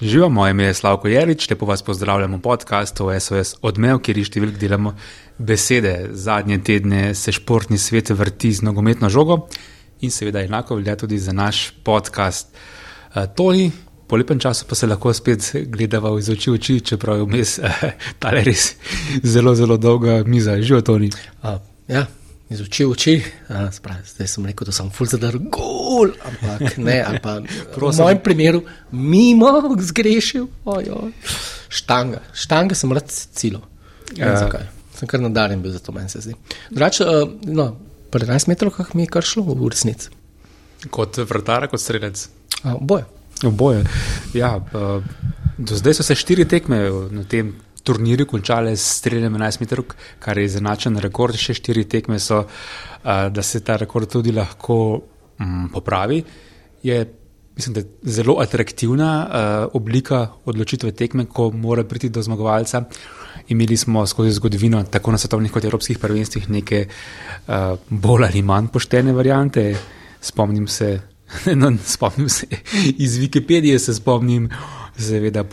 Živijo, moje ime je Slavko Jerič, lepo vas pozdravljamo v podkastu SOS Odmev, kjer številk delamo besede. Zadnje tedne se športni svet vrti z nogometno žogo in seveda enako velja tudi za naš podcast. Uh, Toni, po lepem času pa se lahko spet gledava iz oči v oči, čeprav je vmes uh, ta res zelo, zelo dolga miza. Živijo, Toni. Ja, iz oči v oči. Uh, spravi, zdaj sem rekel, da sem full zadar gol, ampak ne, ali pa v mojem primeru mimo zgrešil. Oj, oj. Štanga, štanga sem rad cilo. Ja. Zakaj? Sem kar nadarjen bil za to, meni se zdi. Drugače, uh, no, pri 11 metrov mi je kar šlo v resnici. Kot vrtar, kot strelec. Uh, boje. Oboje. Ja, uh, do zdaj so se štiri tekme na tem turnirju končale s streljem 11 metrov, kar je izenačen rekord. Še štiri tekme so, uh, da se ta rekord tudi lahko um, popravi. Je, mislim, da je zelo atraktivna uh, oblika odločitve tekme, ko mora priti do zmagovalca. Imeli smo skozi zgodovino, tako na svetovnih kot evropskih prvenstvih, neke uh, bolj ali manj poštene variante. Spomnim se, no, spomnim se iz Wikipedije, se spomnim seveda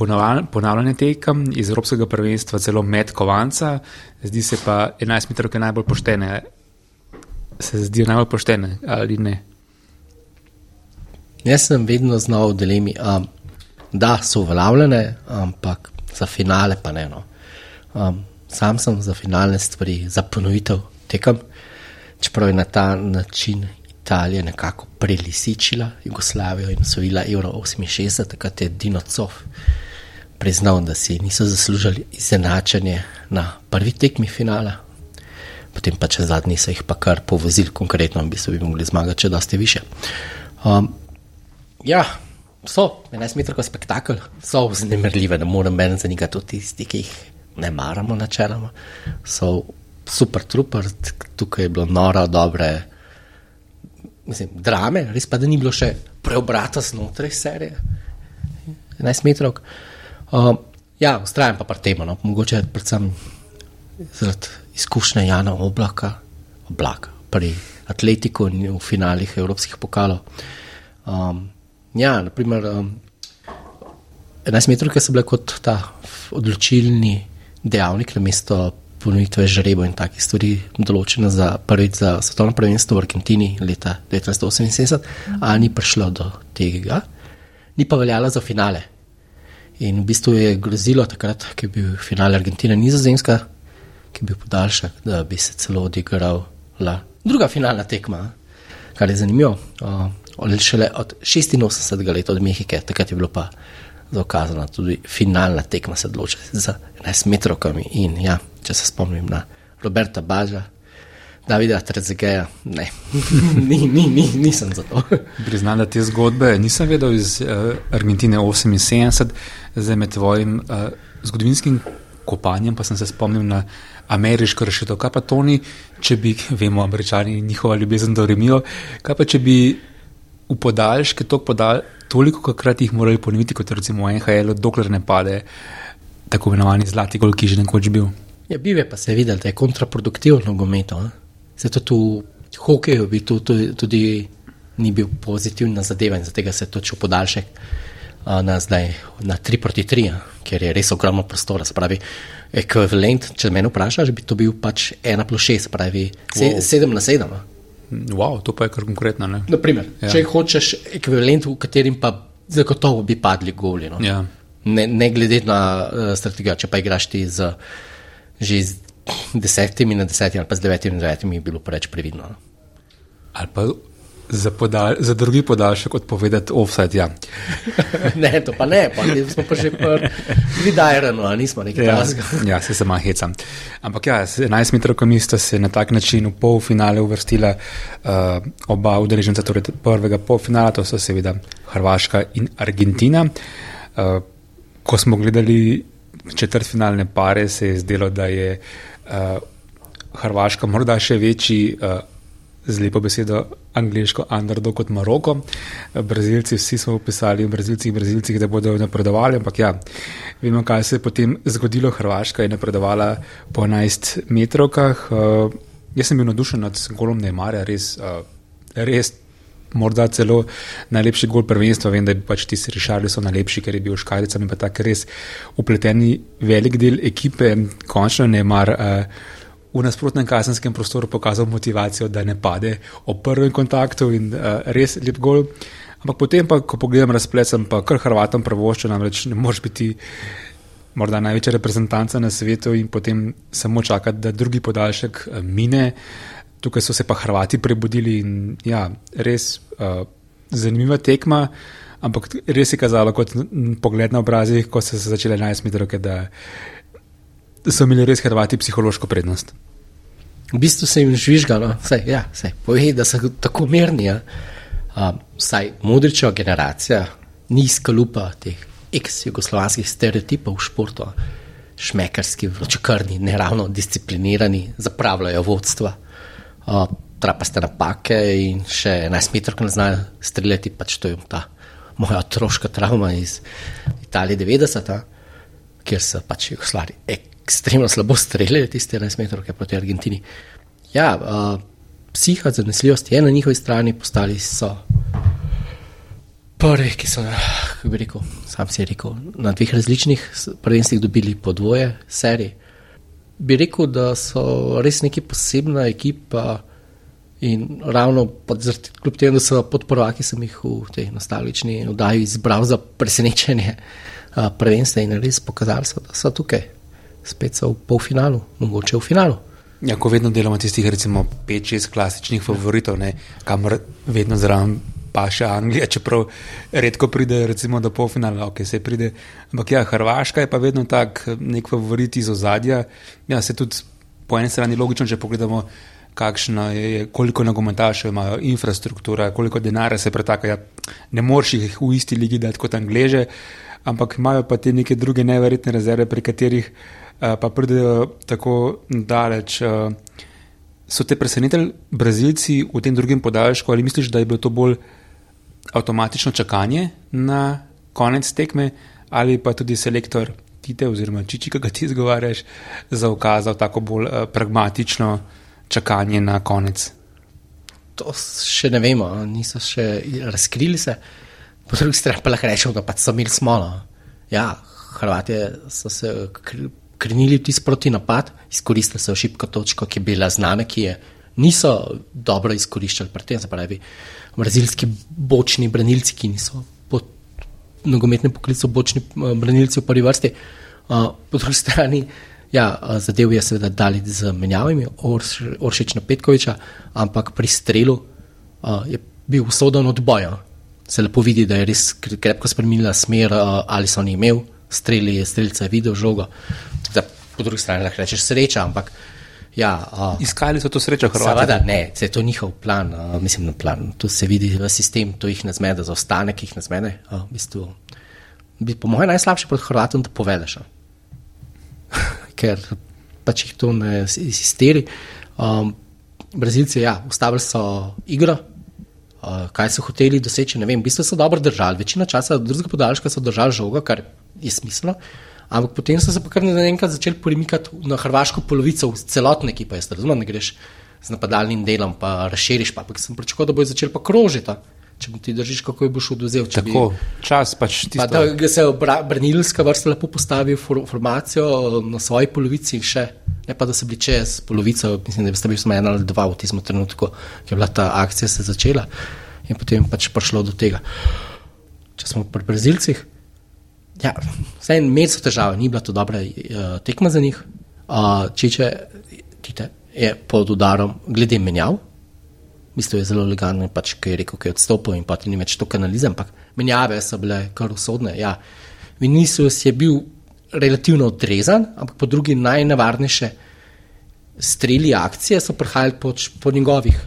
ponavljanje tekem iz Evropskega prvenstva, celo med kovanca, zdi se pa 11 metrov najbolj poštene. Se zdijo najbolj poštene ali ne? Jaz sem vedno znal v dilemi, um, da so uveljavljene, ampak za finale pa ne. No. Um, sam sem za finalne stvari, za ponovitev tekem, čeprav je na ta način Italija nekako prelisičila Jugoslavijo in osvojila Euro 68, takrat je Dino Cov priznal, da si niso zaslužili izenačenje na prvi tekmi finala. Potem pa če zadnji so jih pa kar povozili, konkretno bi se bi mogli zmagati, če dosti više. Um, ja, so 11 metrov spektakel, so vznemirljive, da moram meni zanikati tudi tisti, ki jih ne maramo načeloma. So super trupar, tukaj je bilo noro, dobre mislim, drame, res pa da ni bilo še preobrata znotraj serije, 11 metrov. Um, ja, ustrajam pa pri tem, no, mogoče predvsem zaradi izkušnje Jana Oblaka, oblaka pri atletiku in v finalih evropskih pokalov. Um, ja, naprimer, um, 11 metrov so bile kot ta odločilni dejavnik na ponovitve žrebo in takih stvari, določene za prvič za svetovno prvenstvo v Argentini leta 1978, a ni prišlo do tega, ni pa veljala za finale. In v bistvu je grozilo takrat, ko je bil finale Argentina Nizozemska, ki je bil podaljšek, da bi se celo odigrala druga finalna tekma, kar je zanimivo. Uh, šele od 86. leta od Mehike, takrat je bilo pa dokazano, tudi finalna tekma se odloča za 11 metrov. In ja, če se spomnim na Roberta Baža, Davida Trezegeja, ne, ni, ni, ni, nisem za to. Priznam, da te zgodbe nisem vedel iz uh, Argentine 78, zdaj med tvojim uh, zgodovinskim kopanjem pa sem se spomnil na ameriško rešitev. Kaj pa to ni, če bi, vemo, američani njihova ljubezen do remijo, kaj pa če bi v podaljške to podal, toliko krat jih morali ponoviti, kot recimo NHL, dokler ne pade tako imenovani zlati gol, ki je že nekoč bil. Ja, bil je pa se videl, da je kontraproduktivno nogomet. Zato tu hokeju bi tu tudi, tudi ni bil pozitivna zadeva in zato se je točil podaljšek na zdaj na 3 proti 3, ker je res ogromno prostora. Spravi, ekvivalent, če me vprašaš, bi to bil pač 1 plus 6, pravi 7 wow. na 7. Wow, to pa je kar konkretno. Naprimer, ja. Če hočeš ekvivalent, v katerem pa zagotovo bi padli goli. No? Ja. Ne, ne glede na uh, strategijo, če pa igraš ti z, že z desetimi na desetimi ali pa z devetimi na devetimi, bi bilo preveč previdno. No? Ali pa za, podal, za drugi podaljšek odpovedati offset. Ja. ne, to pa ne, pa smo pa že vidajrani, a nismo neki ja, razgor. ja, se sama hecam. Ampak ja, 11 metrov komista se na tak način v polfinale uvrstila uh, oba udeleženca, torej prvega polfinala, to so seveda Hrvaška in Argentina. Uh, ko smo gledali četrtfinalne pare, se je zdelo, da je uh, Hrvaška morda še večji. Uh, z lepo besedo angliško underdog kot Maroko. Brazilci, vsi smo pisali v Brazilcih in Brazilcih, da bodo napredovali, ampak ja, vemo, kaj se je potem zgodilo. Hrvaška je napredovala po 11 metrovkah. Uh, jaz sem bil navdušen nad golom Neymara, res, uh, res morda celo najlepši gol prvenstva. Vem, da je pač ti Rišardi so najlepši, ker je bil škaljicami pa tako res upleteni velik del ekipe, končno ne mar. Uh, V nasprotnem kazenskem prostoru pokazal motivacijo, da ne pade ob prvem kontaktu in uh, res lep gol. Ampak potem, pa, ko pogledam razplet, sem pa kar Hrvatom pravoščil, namreč ne moreš biti morda največja reprezentanca na svetu in potem samo čakati, da drugi podaljšek mine. Uh, tukaj so se pa Hrvati prebudili in ja, res uh, zanimiva tekma, ampak res je kazalo kot pogled na obrazih, ko so se začele 11 metrov, da so imeli res Hrvati psihološko prednost. V bistvu se jim žvižgalo, vse, ja, vse, poje, da so tako mirni. Ja. Vsaj modriča generacija, nizka lupa teh ex-jugoslovanskih stereotipov v športu, šmekarski, vročekrni, neravno disciplinirani, zapravljajo vodstva trapaste napake in še 11 metrov, ki ne znajo streljati. Pač to je ta moja otroška travma iz Italije 90, kjer so pač Jugoslavi ekstremno slabo streljali tiste 11 metrov proti Argentini. Ja, uh, psiha, zanesljivost je na njihovi strani, postali so prvi, ki so, kako bi rekel, sam si rekel, na dveh različnih prvenstvih dobili po dvoje serije bi rekel, da so res neki posebna ekipa in ravno zaradi, kljub temu, da so podporovaki, sem jih v tej nostalgični oddaji izbral za presenečenje prvenstva in res pokazali so, da so tukaj. Spet so v polfinalu, mogoče v finalu. Ja, ko vedno delamo tistih, recimo, 5-6 klasičnih favoritov, ne, kamor vedno zraven pa še Anglija, čeprav redko pride recimo, do polfinala, ok, se pride. Ampak ja, Hrvaška je pa vedno tak nek favorit iz ozadja. Ja, se tudi po eni strani logično, če pogledamo, je, koliko nogometašev imajo, infrastruktura, koliko denarja se pretaka. Ja, ne moreš jih v isti ligi dati kot Angleže, ampak imajo pa te neke druge neverjetne rezerve, pri katerih uh, pa pridejo tako daleč. Uh, So te presenetili Brazilci v tem drugem podaljšku, ali misliš, da je bilo to bolj avtomatično čakanje na konec tekme, ali pa tudi selektor Tite oziroma Čiči, ki ga ti izgovarjaš, zaukazal tako bolj uh, pragmatično čakanje na konec. To še ne vemo, niso še razkrili se. Po drugi strani pa lahko rečemo, da pač so imeli smolo. Ja, Hrvati so se krenili v tisti proti napad, izkoristili so šibko točko, ki je bila znana, ki je niso dobro izkoriščali pri tem, se pravi brazilski bočni branilci, ki niso po nogometnem poklicu bočni eh, branilci v prvi vrsti. Uh, po drugi strani, ja, eh, zadev je seveda dali z menjavami, Orš, Oršič na Petkoviča, ampak pri strelu uh, je bil usoden od boja. Se lepo vidi, da je res krepko spremenila smer, uh, ali so oni imeli streli, streljca je videl žogo. Da, po drugi strani lahko rečeš sreča, ampak uh, Ja, uh, Iskali so to srečo, Hrvati. Seveda ne, se je to njihov plan, uh, mislim, na plan. Tu se vidi v sistem, to jih ne zmede, za ostanek jih ne zmede. Uh, v bistvu, bi, po mojem, najslabše pod Hrvatom, da povedeš. Ker pač jih to ne izisteri. Um, Brazilci, ja, ustavili so igro, uh, kaj so hoteli doseči, ne vem, v bistvu so dobro držali. Večino časa drugega podaljška so držali žogo, kar je smiselno. Ampak potem so se pa kar naenkrat začeli premikati na hrvaško polovico, celotne ekipe. Jaz razumem, da greš z napadalnim delom, pa razširiš. Pa, ampak sem pričakoval, da bo začel pa krožiti. Če ti držiš, kako je boš oduzel. Tako, bi, čas pač ti. Pa, da se je branilska vrsta lepo postavil formacijo na svoji polovici in še. Ne pa, da so bili čez polovico, mislim, da bi sta bil samo ena ali dva v tistem trenutku, ki je bila ta akcija se začela in potem pač prišlo do tega. Če smo pri Brazilcih, Ja, vse en mesec težave, ni bila to dobra uh, tekma za njih. Uh, Čiče tite, je pod udarom, glede menjav. Mislim, da je zelo elegantno, pač, ki je rekel, da je odstopil in ti ni več to kanalizem, ampak menjave so bile kar usodne. Ja. Vinicius je bil relativno odrezan, ampak po drugi najnevarnejše streli akcije so prihajali po, po njegovih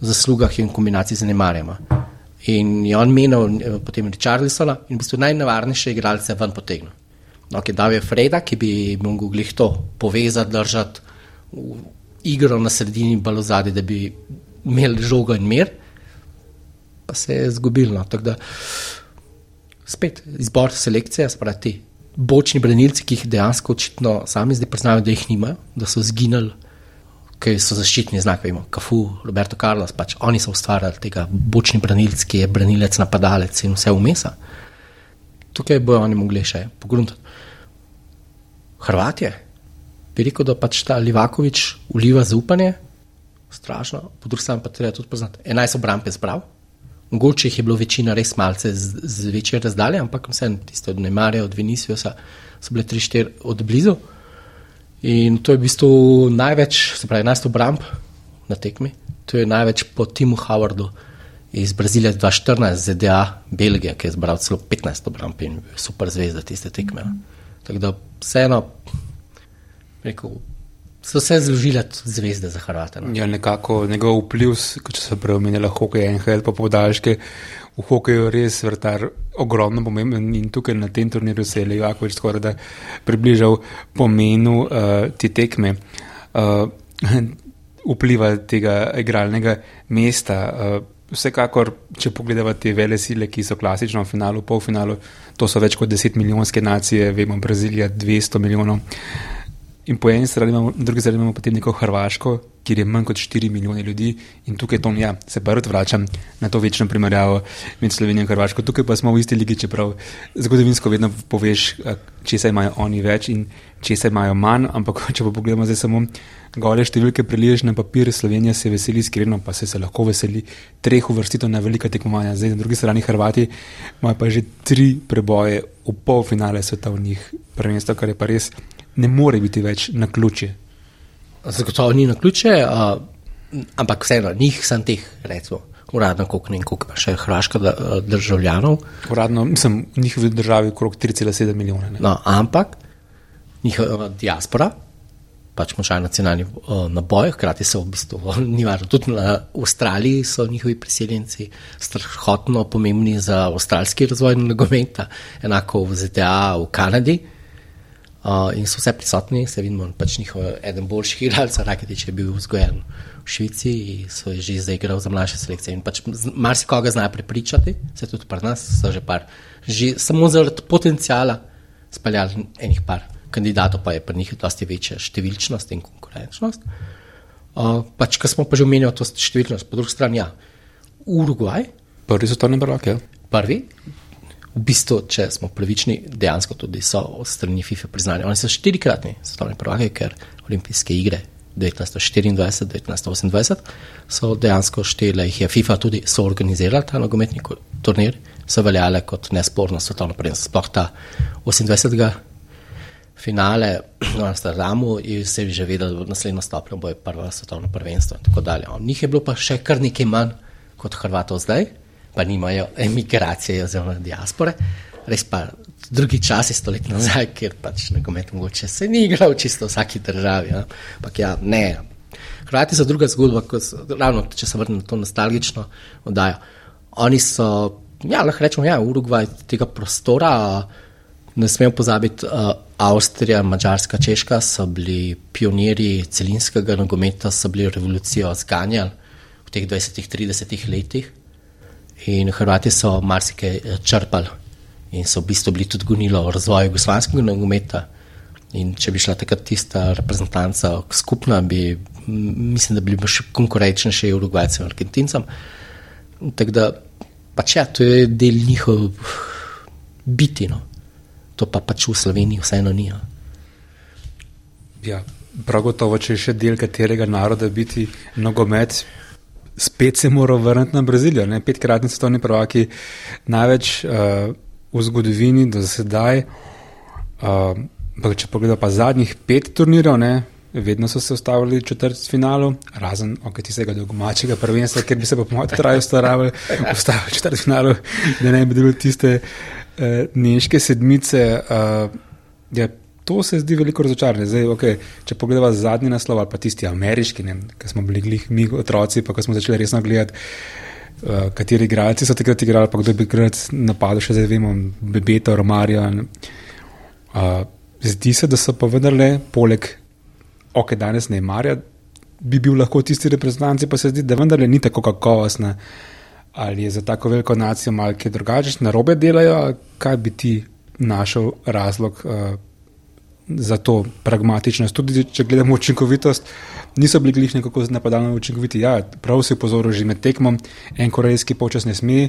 zaslugah in kombinaciji z Nemarjem. In je on menil, eh, potem Richardsona in v bistvu najnevarnejše igralce ven potegnil. No, ki je dal je Freda, ki bi mogel glih to povezati, držati igro na sredini balozadi, da bi imeli žogo in mir, pa se je zgubil. No. Tako da spet izbor selekcije, spravi ti bočni branilci, ki jih dejansko očitno sami zdaj priznajo, da jih nimajo, da so zginili. Ki so zaščitni znak, vemo, Kafu, Roberto Carlos, pač oni so ustvarjali tega bočni branilec, ki je branilec, napadalec in vse vmesa. Tukaj bojo oni mogli še pogruntati. Hrvatje, bi rekel, da pač ta Livakovič uliva zaupanje, strašno, po drugi strani pa treba tudi poznati. 11 obramb je zbral, mogoče jih je bilo večina res malce z, z večje razdalje, ampak vse tiste od Nemarja, od Viniciusa so bile 3-4 od blizu. In to je v bistvu največ, se pravi, 11 obramb na tekmi, to je največ po Timu Howardu iz Brazilije 2014, ZDA, Belgija, ki je zbral celo 15 obramb in super zvezda tiste tekme. Tako da vseeno, rekel, so se zložile zvezde za Hrvate. No. Ja, nekako njegov vpliv, če se preomenila hokej, NHL, pa podaljške, v hokeju res vrtar ogromno pomemben in tukaj na tem turnirju se je Levakovič skoraj da približal pomenu uh, te tekme. Uh, vpliva tega igralnega mesta. Uh, vsekakor, če pogledamo te vele sile, ki so klasično v finalu, polfinalu, to so več kot 10 milijonske nacije, vemo, Brazilija 200 milijonov. In po eni strani imamo, drugi strani imamo potem neko Hrvaško, kjer je manj kot 4 milijone ljudi in tukaj to, ja, se pa rad vračam na to večno primerjavo med Slovenijo in Hrvaško. Tukaj pa smo v isti ligi, čeprav zgodovinsko vedno poveš, če se imajo oni več in če se imajo manj, ampak če pa pogledamo zdaj samo gole številke, preliješ na papir, Slovenija se veseli iskreno, pa se, se lahko veseli treh uvrstitev na velika tekmovanja. Zdaj na drugi strani Hrvati imajo pa že tri preboje v polfinale svetovnih prvenstv, kar je pa res ne more biti več na ključe. Zagotovo ni na ključe, uh, ampak vseeno, njih sem teh, recimo, uradno, koliko ne in koliko pa še hrvaška državljanov. Uradno, mislim, v njihovi državi okrog 3,7 milijona. No, ampak njihova diaspora, pač močan nacionalni uh, naboj, hkrati so v bistvu, ni važno, tudi na Avstraliji so njihovi priseljenci strahotno pomembni za avstralski razvoj nogometa, enako v ZDA, v Kanadi. Uh, in so vse prisotni, se vidimo, pač njihov eden boljših igralcev, Raketič je bil vzgojen v Švici in so že zdaj igral za mlajše selekcije. In pač marsikoga znajo prepričati, se tudi pri nas, so že par, že samo zaradi potencijala speljali enih par kandidatov, pa je pri njih dosti večja številčnost in konkurenčnost. Uh, pač, ko smo pa že omenjali to številčnost, po drugi strani, ja, Urugvaj. Prvi so to ne brali, ja. Prvi, v bistvu, če smo pravični, dejansko tudi so od strani FIFA priznani. Oni so štirikratni svetovni prvaki, ker olimpijske igre 1924, 1928 so dejansko štele, jih je FIFA tudi soorganizirala, ta nogometni turnir, so veljale kot nesporno svetovno prvenstvo. Sploh ta 28. finale v Amsterdamu je že vedel, da bo naslednjo stopnjo bo je prvo svetovno prvenstvo in tako dalje. Njih je bilo pa še kar nekaj manj kot Hrvatov zdaj pa nimajo emigracije oziroma diaspore. Res pa drugi časi, stoletja nazaj, kjer pač nogomet mogoče se ni igral čisto v vsaki državi. Ampak ja, ne. Hrvati so druga zgodba, so, ravno če se vrnem na to nostalgično oddajo. Oni so, ja, lahko rečemo, ja, Urugvaj tega prostora. Ne smemo pozabiti, uh, Avstrija, Mačarska, Češka so bili pionirji celinskega nogometa, so bili revolucijo zganjali v teh 20-30 letih. In Hrvati so marsikaj eh, črpali in so v bistvu bili tudi gonilo razvoja jugoslovanskega nogometa. In če bi šla takrat tista reprezentanca skupna, bi, mislim, da bi bili še konkurenčnejši Urugvajcem in Argentincem. Tako da, pač ja, to je del njihov biti, no. to pa pač v Sloveniji vseeno ni. No. Ja, prav gotovo, če je še del katerega naroda biti nogomet, spet se moral vrniti na Brazilijo. Ne? Petkratni svetovni prvaki, največ uh, v zgodovini do sedaj. Uh, če pogledamo pa zadnjih pet turnirjev, ne? vedno so se ustavili v četrt finalu, razen ok, tistega domačega prvenstva, ker bi se po mojem traju ustavili v četrt finalu, da ne bi bilo tiste uh, neške sedmice. Uh, to se zdi veliko razočaranje. Zdaj, okay, če pogledamo zadnji naslov ali pa tisti ameriški, ki smo bili glih, mi otroci, pa ko smo začeli resno gledati, uh, kateri igralci so takrat igrali, pa kdo bi takrat napadel, še zdaj vemo, Bebeto, Romarja. Uh, zdi se, da so pa vendarle, poleg ok, danes ne marja, bi bil lahko tisti reprezentanci, pa se zdi, da vendarle ni tako kakovostna. Ali je za tako veliko nacijo malce drugače, na robe delajo, kaj bi ti našel razlog, uh, za to pragmatičnost. Tudi če gledamo učinkovitost, niso bili glih nekako napadalno učinkoviti. Ja, prav si pozoril že med tekmom, en korejski počas ne sme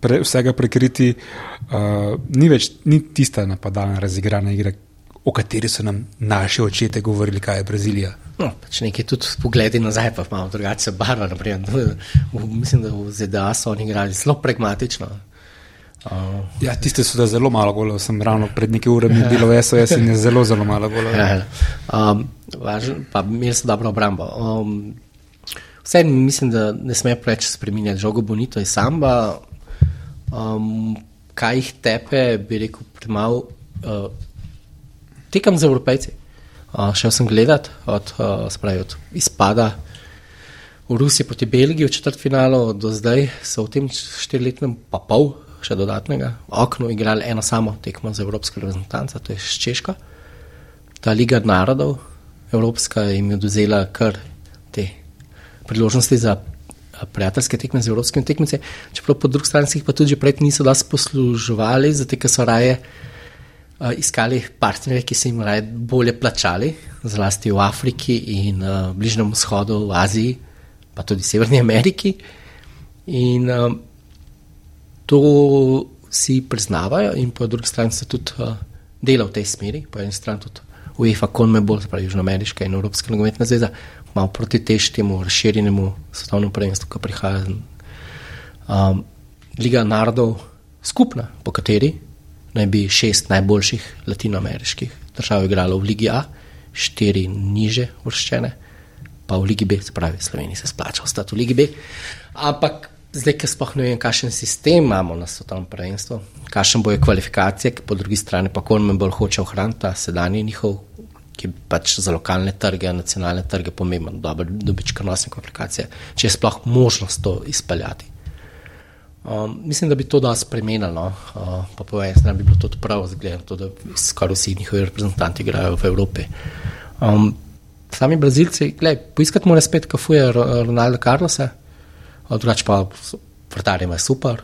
pre, vsega prekriti, uh, ni več ni tista napadalna razigrana igra, o kateri so nam naši očete govorili, kaj je Brazilija. No, pač nekaj tudi pogledi nazaj, pa imamo drugače barve. Mislim, da v ZDA so oni igrali zelo pragmatično. Uh, ja, tiste so da zelo malo golov, sem ravno pred nekaj urami ja. bil v SOS in je zelo, zelo malo golov. Ja, um, važen, pa imeli so dobro obrambo. Um, vse mislim, da ne sme preveč spremenjati žogo bonito in samba. Um, kaj jih tepe, bi rekel, premalo. Uh, tekam za evropejci. Uh, šel sem gledat od, uh, spravi, od izpada v Rusiji proti Belgiji v četrtfinalu do zdaj, so v tem štiriletnem pa pol še dodatnega. V oknu igrali eno samo tekmo za Evropsko reprezentanco, to je Češka. Ta Liga narodov, Evropska, jim je oduzela kar te priložnosti za prijateljske tekme z evropskimi tekmeci. Čeprav po drugi strani jih pa tudi prej niso dosti posluževali, zato ker so raje uh, iskali partnerje, ki so jim raje bolje plačali, zlasti v Afriki in uh, Bližnjem vzhodu, v Aziji, pa tudi v Severni Ameriki. In, uh, to si priznavajo, in po drugi strani se tudi uh, dela v tej smeri, po eni strani tudi UEFA, Conmebol, pravi Južnoameriška in Evropska nogometna zveza, malo proti teštemu, razširjenemu svetovnemu prvenstvu, ki prihaja. Um, Liga narodov, skupna, po kateri naj bi šest najboljših latinoameriških držav igralo v Ligi A, štiri niže vrščene, pa v Ligi B, se pravi, Slovenija se splača ostati v Ligi B. Ampak Zdaj, ki sploh ne vem, kakšen sistem imamo na svetovnem prvenstvu, kakšen bojo kvalifikacije, ki po drugi strani pa Kormen bolj hoče ohraniti ta sedanji njihov, ki pač za lokalne trge, nacionalne trge pomemben, dober dobičkonosne kvalifikacije, če je sploh možnost to izpeljati. Um, mislim, da bi to dosti spremenilo, no? uh, pa po eni strani bi bilo to prav, zgledano, da skoraj vsi njihovi reprezentanti igrajo v Evropi. Um, sami Brazilci, gledaj, poiskati mora spet, kako je Ronaldo Carlosa drugače pa vrtari imajo super,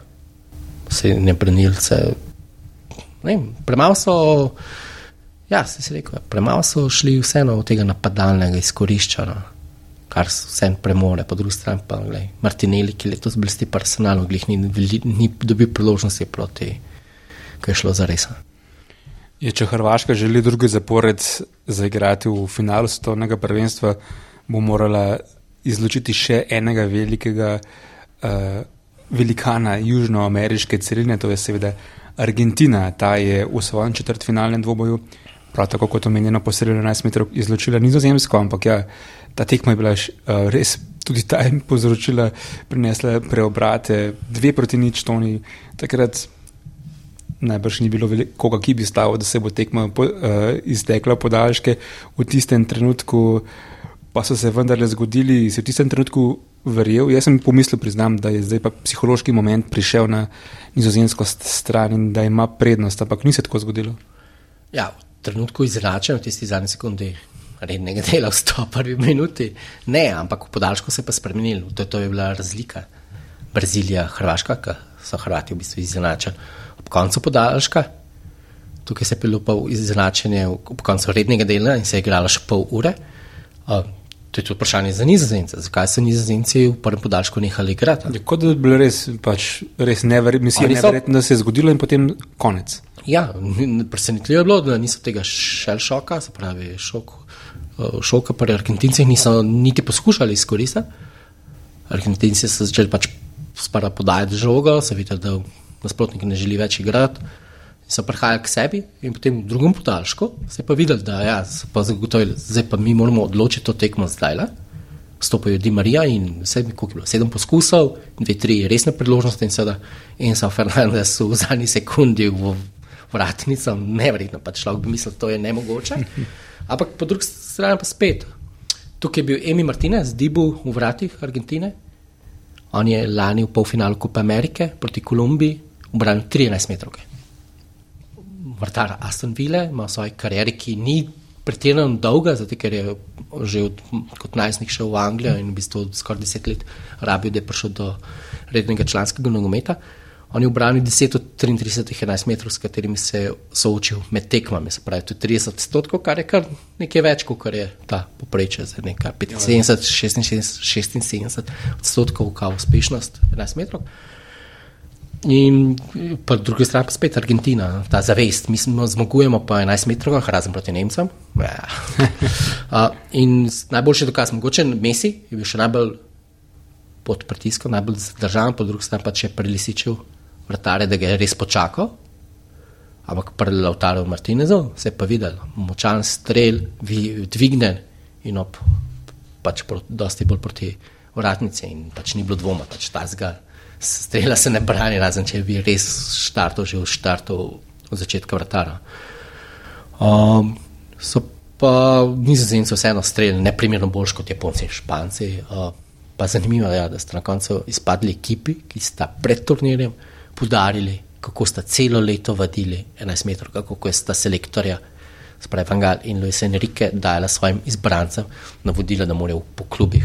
vse ne brenilce. Premalo so, ja, se si rekel, premalo so šli vseeno od tega napadalnega izkoriščanja, no. kar se vse premore, po drugi strani pa gledaj, Martinelli, ki letos blesti personalno, glih ni, ni dobil priložnosti proti, ki je šlo za res. Je, če Hrvaška želi drugi zapored zaigrati v finalu svetovnega prvenstva, bo morala izločiti še enega velikega uh, velikana južnoameriške celine, to je seveda Argentina. Ta je v svojem četrtfinalnem dvoboju, prav tako kot omenjeno, posredno 11 metrov izločila Nizozemsko, ampak ja, ta tekma je bila š, uh, res. Tudi ta je povzročila, prinesla preobrate, dve proti nič, toni. Takrat najbrž ni bilo koga, ki bi stavil, da se bo tekma po, uh, iztekla podaljške. V tistem trenutku pa so se vendarle zgodili, se v tistem trenutku verjel. Jaz sem pomislil, priznam, da je zdaj pa psihološki moment prišel na nizozemsko stran in da ima prednost, ampak ni se tako zgodilo. Ja, v trenutku izračam v tisti zadnji sekundi. Rednega dela v 101 minuti, ne, ampak v podaljšku se je pa spremenil, to, to je bila razlika. Brazilija, Hrvaška, ki so Hrvati v bistvu izenačeni. Ob koncu podaljška, tukaj se je bilo pa izenačenje ob koncu rednega dela in se je igralo še pol ure. Uh, To je tudi vprašanje za nizozemce. Zakaj so nizozemci v prvem podaljšku nehali igrati? Ja, kot da bi bilo res, pač, res neverjetno, neverjetno, da se je zgodilo in potem konec. Ja, presenetljivo je bilo, da niso tega šel šoka, se pravi šok, eh, šoka pri Argentincih niso niti poskušali izkoristiti. Argentinci so začeli pač spara podajati žogo, se vidi, da nasprotnik ne želi več igrati so prihajali k sebi in potem v drugem podaljšku se je pa videl, da ja, so pa zagotovili, zdaj pa mi moramo odločiti to tekmo zdaj. Le. Stopajo Di Marija in vse, koliko je bilo, sedem poskusov, dve, tri resne priložnosti in seveda Enzo Fernandez v zadnji sekundi v vratnico, nevrjetno, pa človek bi mislil, da to je nemogoče. Ampak po drugi strani pa spet. Tukaj je bil Emi Martinez, Dibu v vratih Argentine. On je lani v polfinalu Kupa Amerike proti Kolumbiji ubranil 13 metrov vrtar Aston Villa, ima svoje kariere, ki ni pretirano dolga, zato ker je že od, kot najstnik šel v Anglijo in v bistvu skoraj deset let rabil, da je prišel do rednega članskega nogometa. On je obranil 10 od 33 11 metrov, s katerimi se je soočil med tekmami, se pravi, to je 30 odstotkov, kar je kar nekaj več, kot je ta poprečje za nekaj 75, 66, 76 odstotkov, kao uspešnost 11 metrov. In po drugi strani pa spet Argentina, ta zavest, mi smo zmagujemo po 11 metrov, razen proti Nemcem. Ja. uh, in najboljši dokaz, mogoče Messi, je bil še najbolj pod pritiskom, najbolj zadržan, po drugi strani pa če je prelisičil vrtare, da ga je res počakal. Ampak pri Lautaru Martinezu se je pa videl, močan strel, dvigne in op, pač pro, dosti bolj proti vratnici in pač ni bilo dvoma, pač ta zgal strela se ne brani, razen če bi res štartov že v štartu od začetka vrtara. Um, so pa nizozemci vseeno streljali neprimerno boljš kot Japonci in Španci. Uh, pa zanimivo je, ja, da sta na koncu izpadli ekipi, ki sta pred turnirjem podarili, kako sta celo leto vadili 11 metrov, kako je sta selektorja. Spravi Vangal in Luis Enrique dajala svojim izbrancem navodila, da morajo po klubih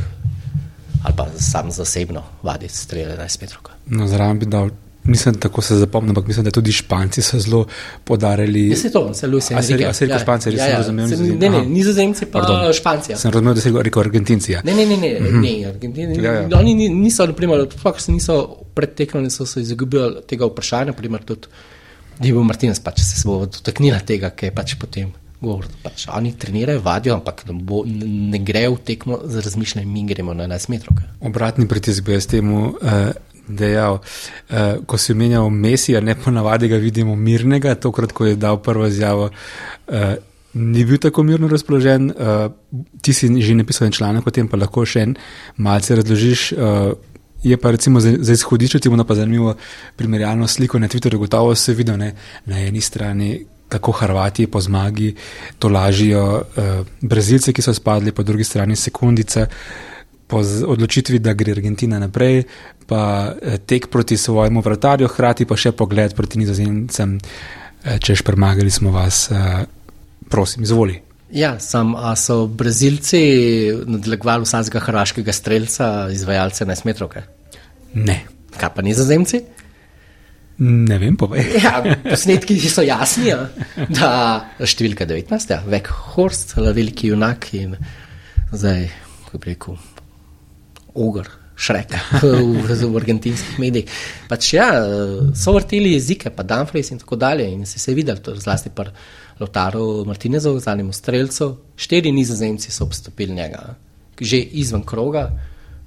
ali pa sam zasebno vaditi strele 11 metrov. No, zraven bi dal. Nisem tako se zapomnil, ampak mislim, da tudi Španci so zelo podarili. Ja, se to, se Luis Enrique. Se je rekel Španci, res ja, ja. razumel. Se, ne, ne, nizozemci pa Pardon. Španci. Ja. Sem razumel, da se je rekel Argentinci. Ja. Ne, ne, ne, ne, mm -hmm. ne Argentinci. Ja, ja. Oni niso, naprimer, sploh se niso predteknili, so se izgubili tega vprašanja, naprimer tudi Divo Martinez, pač se bo dotaknila tega, kaj je pač potem govor. Pač oni trenirajo, vadijo, ampak bo, ne grejo v tekmo za razmišljanje, mi gremo na 11 metrov. Obratni pritisk bi jaz temu uh, dejal. Uh, ko si omenjal Mesija, ne ponavadi ga vidimo mirnega, tokrat, ko je dal prvo izjavo. Uh, Ni bil tako mirno razpoložen, uh, ti si že napisal članek o tem, pa lahko še en malce razložiš. Uh, je pa recimo za, za izhodišče, ti bo pa zanimivo primerjalno sliko na Twitterju, gotovo se vidi na eni strani, kako Hrvati po zmagi to lažijo uh, Brazilce, ki so spadli, po drugi strani sekundice. Po odločitvi, da gre Argentina naprej, pa eh, tek proti svojemu vratarju, hkrati pa še pogled proti nizozemcem, eh, češ premagali smo vas, prosim, izvoli. Ja, sam, a so Brazilci nadlegovali vsakega hrvaškega streljca, izvajalce na smetrovke? Ne. Kaj pa nizozemci? Ne vem, povej. ja, posnetki so jasni, ja. da številka 19, ja, vek Horst, veliki junak in zdaj, kako bi rekel, ogr, šrek v, v argentinskih medijih. Pač ja, so vrteli jezike, pa Danfries in tako dalje in se videl, to zlasti par Lotaru Martinezov, zadnjemu streljcu, štiri nizozemci so obstopili njega, že izven kroga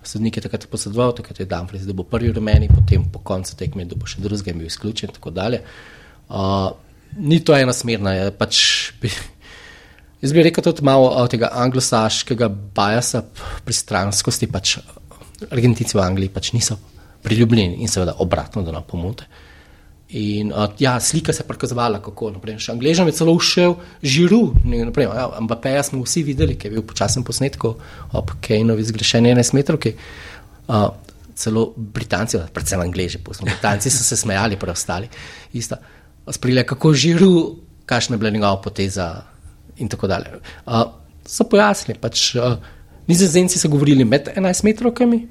sodnik je takrat posredoval, takrat je Dumfries, da bo prvi rumeni, potem po koncu tekme, da bo še drugega bil izključen in tako dalje. Uh, ni to ena smerna, je pač. Bi, jaz bi rekel tudi malo od tega anglosaškega bajasa pristranskosti, pač Argentinci v Angliji pač niso priljubljeni in seveda obratno, da nam pomote. Uh, In uh, ja, slika se je prikazovala, kako naprej. Še Angležem je celo všel žiru. Ja, Ampak ja, smo vsi videli, ki je bil počasen posnetek ob Kejnovi zgrešeni 11 metrov. Uh, celo Britanci, predvsem Angleži, Britanci so se smejali, preostali. Sprejeli, kako žiru, kakšna je bila njegova poteza in tako dalje. Uh, so pojasnili, pač uh, nizozemci so govorili med 11 metrovkami,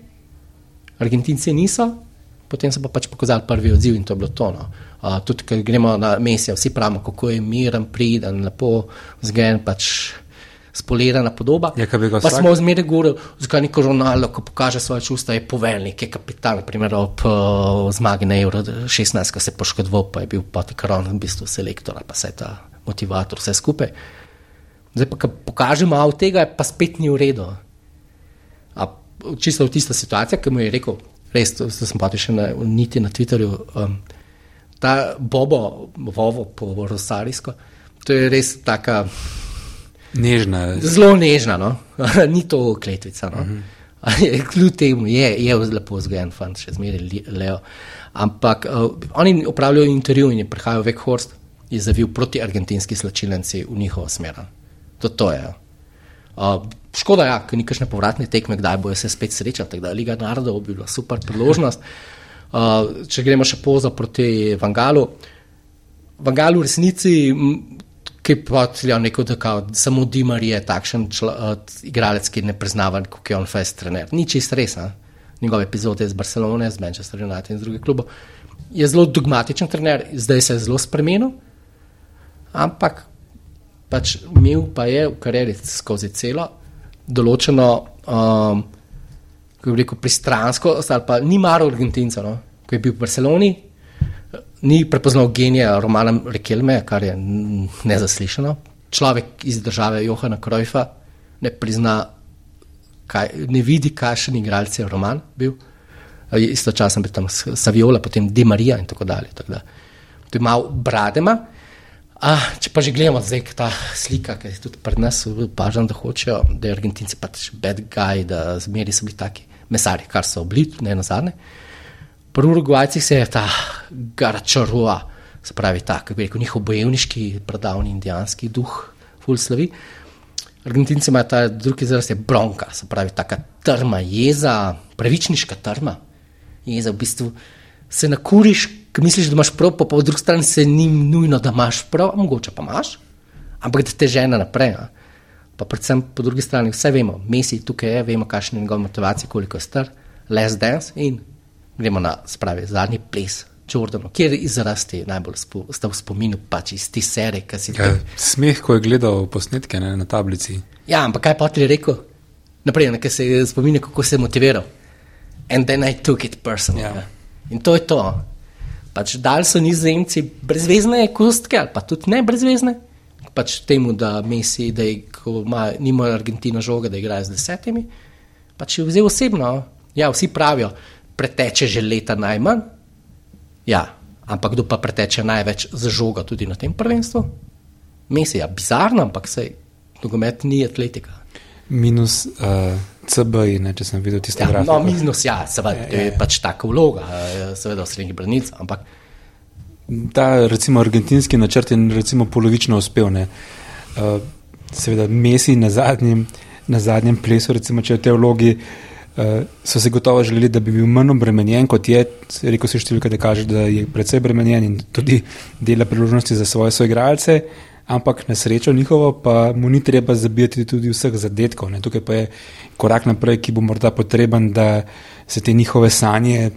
Argentinci niso potem so pa pač pokazali prvi odziv in to je bilo tono. Uh, tudi, ker gremo na mesje, vsi pravimo, kako je miren, priden, lepo zgen, pač spolirana podoba. Ja, pa smo zmeraj govorili, zakaj ni koronalno, ko pokaže svoje čustva, je poveljnik, je kapitan, naprimer ob uh, zmagi na Euro 16, ko se je poškodoval, pa je bil pa tako ron, v bistvu selektor, pa se ta motivator, vse skupaj. Zdaj pa, ko pokažemo av tega, pa spet ni v redu. A, čisto v tista situacija, ki mu je rekel, res, to, to sem pa še na, niti na Twitterju. Um, ta Bobo, Vovo, po Rosarijsko, to je res taka. Nežna. Zelo nežna, no? ni to kletvica. No? Uh mhm. -huh. Kljub temu je, je lepo vzgojen, fant, še zmeraj leo. Ampak uh, oni upravljajo intervju in je prihajal vek Horst in zavil proti argentinski slačilnici v njihovo smer. To, to je. Uh, škoda, ja, ker ni kakšne povratne tekme, kdaj bojo se spet srečali, tako da Liga narodov bi bila super priložnost. Uh, če gremo še poza proti Vangalu. Vangalu v resnici, ki pa je neko tako, samo Dimar je takšen člo, uh, igralec, ki ne priznava, kako je on fest trener. Ni čist res, a? njegove epizode iz Barcelone, iz Manchester United in z drugih klubov. je zelo dogmatičen trener, zdaj se je zelo spremenil, ampak pač imel pa je v karieri skozi celo določeno, um, kako bi rekel, pristransko, ali pa ni maro Argentinca, no? ko je bil v Barceloni, ni prepoznal genija Romana Rekelme, kar je nezaslišano. Človek iz države Johana Krojfa ne prizna, kaj, ne vidi, kakšen igralec je Roman bil. Istočasno bi tam Saviola, potem Di Marija in tako dalje. Tako da, to je malo bradema. Ah, če pa že gledamo zdaj ta slika, ki je tudi pri nas opažen, da hočejo, da je Argentinci pač bad guy, da zmeri so bili taki mesari, kar so bili, ne na zadnje. Pri Urugvajcih se je ta garačarua, se pravi ta, kako rekel, njihov bojevniški, pradavni indijanski duh, ful slavi. Argentinci imajo ta drugi izraz, je bronka, se pravi taka trma, jeza, pravičniška trma. Jeza v bistvu se nakuriš, ki misliš, da imaš prav, pa po drugi strani se ni nujno, da imaš prav, mogoče pa imaš, ampak da te žena naprej. A. Pa predvsem po drugi strani vse vemo, Messi tukaj je, vemo, kakšna je njegova motivacija, koliko je star, less dance in gremo na spravi, zadnji ples. Jordano, kjer je izraz ti najbolj spo, v spominu, pač iz te serije, ki si ja, smeh, ko je gledal posnetke ne, na tablici. Ja, ampak kaj pa ti rekel? Naprej, nekaj se spomine, kako se je motiviral. And then I took it personally. Ja. In to je to. Pač dal so nizozemci brezvezne kostke, ali pa tudi ne brezvezne. Pač temu, da Messi, da je, ko ima, nima Argentina žoga, da igra z desetimi, pač je vzel osebno. Ja, vsi pravijo, preteče že leta najmanj. Ja, ampak kdo pa preteče največ za žoga tudi na tem prvenstvu? Messi, ja, bizarno, ampak sej, nogomet ni atletika. Minus uh, CB, ne, če sem videl tiste ja, grafike. No, minus, ja, seveda, je, je, je pač taka vloga, seveda v srednjih branicah, ampak. Ta, recimo, argentinski načrt je recimo polovično uspel. Uh, seveda, Messi na zadnjem, na zadnjem plesu, recimo, če v tej vlogi uh, so se gotovo želeli, da bi bil manj obremenjen, kot je. Rekel si številka, da kaže, da je predvsej obremenjen in tudi dela priložnosti za svoje soigralce. Ampak na srečo njihovo, pa mu ni treba zabijati tudi vseh zadetkov. Ne. Tukaj pa je korak naprej, ki bo morda potreben, da se te njihove sanje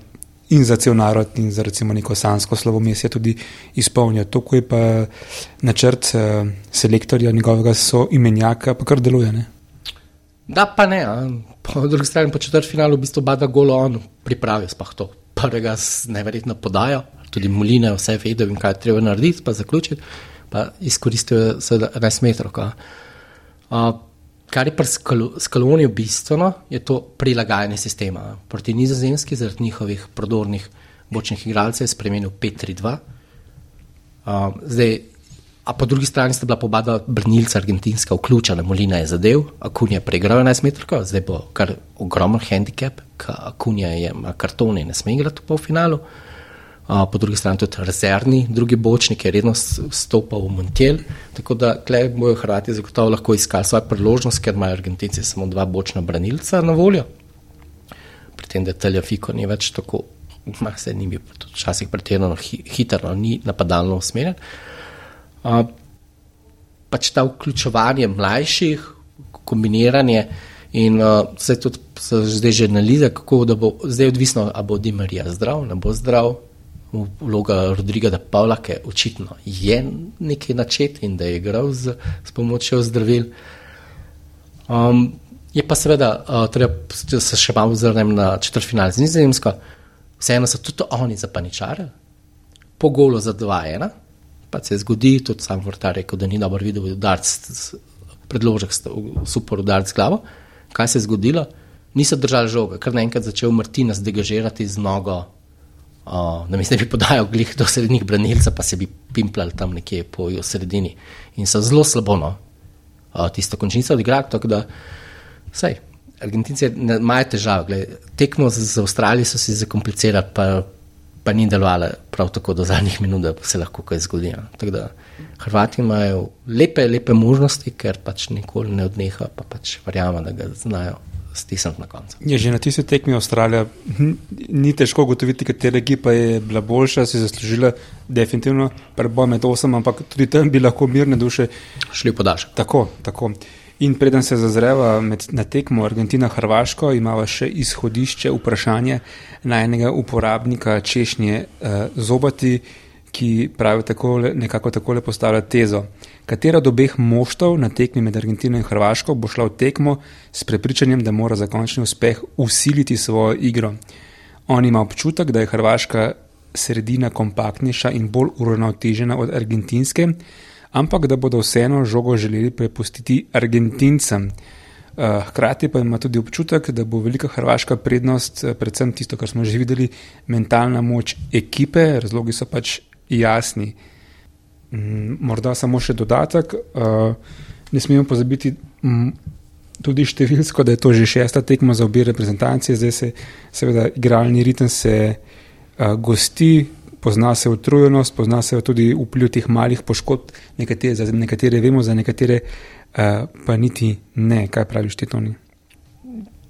in za cel narod, in za recimo neko sansko slovo mesija tudi izpolnijo. Tukaj je pa načrt uh, selektorja njegovega soimenjaka, pa kar deluje. Ne? Da, pa ne. Po drugi strani, po četrt finalu, v bistvu bada golo on pripravi, spah to. Prvega neverjetno podajo, tudi Molina vse vedel in kaj treba narediti, pa zaključiti, pa izkoristil se 11 metrov. Uh, kar je pri skaloniju bistveno, je to prilagajanje sistema. Proti nizozemski, zaradi njihovih prodornih bočnih igralcev, je spremenil 5-3-2. Uh, A po drugi strani sta bila pobada brnilca argentinska vključena, Molina je zadev, Akunja je preigral 11 metrov, zdaj bo kar ogromen handicap, Akunja je ima kartone in ne sme igrati v polfinalu. Po drugi strani tudi rezervni, drugi bočnik je redno stopal v Montiel, tako da klej bojo Hrvati zagotovo lahko iskali svojo priložnost, ker imajo Argentinci samo dva bočna branilca na voljo. Pri tem, da Teljafiko ni več tako, se ni bil včasih pretirano hitro, ni napadalno usmerjen pač ta vključevanje mlajših, kombiniranje. In uh, se tudi zdaj že analiza, kako bo zdaj odvisno, ali bo Dimarija zdrav, ne bo zdrav. Vloga Rodriga da Pavla, ki je očitno je nekaj načet in da je igral z, z pomočjo zdravil. Um, je pa seveda, uh, treba, se še malo ozrnem na četrtfinale z Nizozemsko, vseeno so tudi oni zapaničarili, po golu za 2-1 pa se zgodi, tudi sam vrtar rekel, da ni dobro videl udarc, predložek, super udarc z glavo. Kaj se je zgodilo? Niso držali žoga, kar naenkrat začel Martina zdegažirati z nogo, uh, da mi se bi podajal glih do srednjih branilcev, pa se bi pimplali tam nekje po sredini. In so zelo slabo, no, uh, tisto končnico odigrali, tako da, sej. Argentinci imajo težave, tekmo z, Avstralijo so si zakomplicirali, pa pa ni delovala prav tako do zadnjih minut, da se lahko kaj zgodi. Ja. Hrvati imajo lepe, lepe možnosti, ker pač nikoli ne odneha, pa pač verjamem, da ga znajo stisniti na koncu. Je že na tisti tekmi Avstralija, ni težko ugotoviti, katera ekipa je bila boljša, si zaslužila definitivno preboj med osem, ampak tudi tam bi lahko mirne duše šli podaljšati. Tako, tako. In preden se zazreva med, na tekmo Argentina-Hrvaško, imamo še izhodišče vprašanje na enega uporabnika češnje uh, Zobati, ki pravi takole, nekako takole postavlja tezo. Katera od obeh moštov na tekmi med Argentino in Hrvaško bo šla v tekmo s prepričanjem, da mora za končni uspeh usiliti svojo igro? On ima občutek, da je Hrvaška sredina kompaktnejša in bolj uravnotežena od argentinske, ampak da bodo vseeno žogo želeli prepustiti Argentincem. Eh, hkrati pa ima tudi občutek, da bo velika hrvaška prednost, eh, predvsem tisto, kar smo že videli, mentalna moč ekipe, razlogi so pač jasni. Mm, morda samo še dodatek, eh, ne smemo pozabiti mm, tudi številsko, da je to že šesta tekma za obe reprezentacije, zdaj se seveda igralni ritem se gosti, pozna se utrujenost, pozna se tudi vpliv teh malih poškodb, nekatere, za nekatere vemo, za nekatere uh, pa niti ne. Kaj praviš, ti Toni?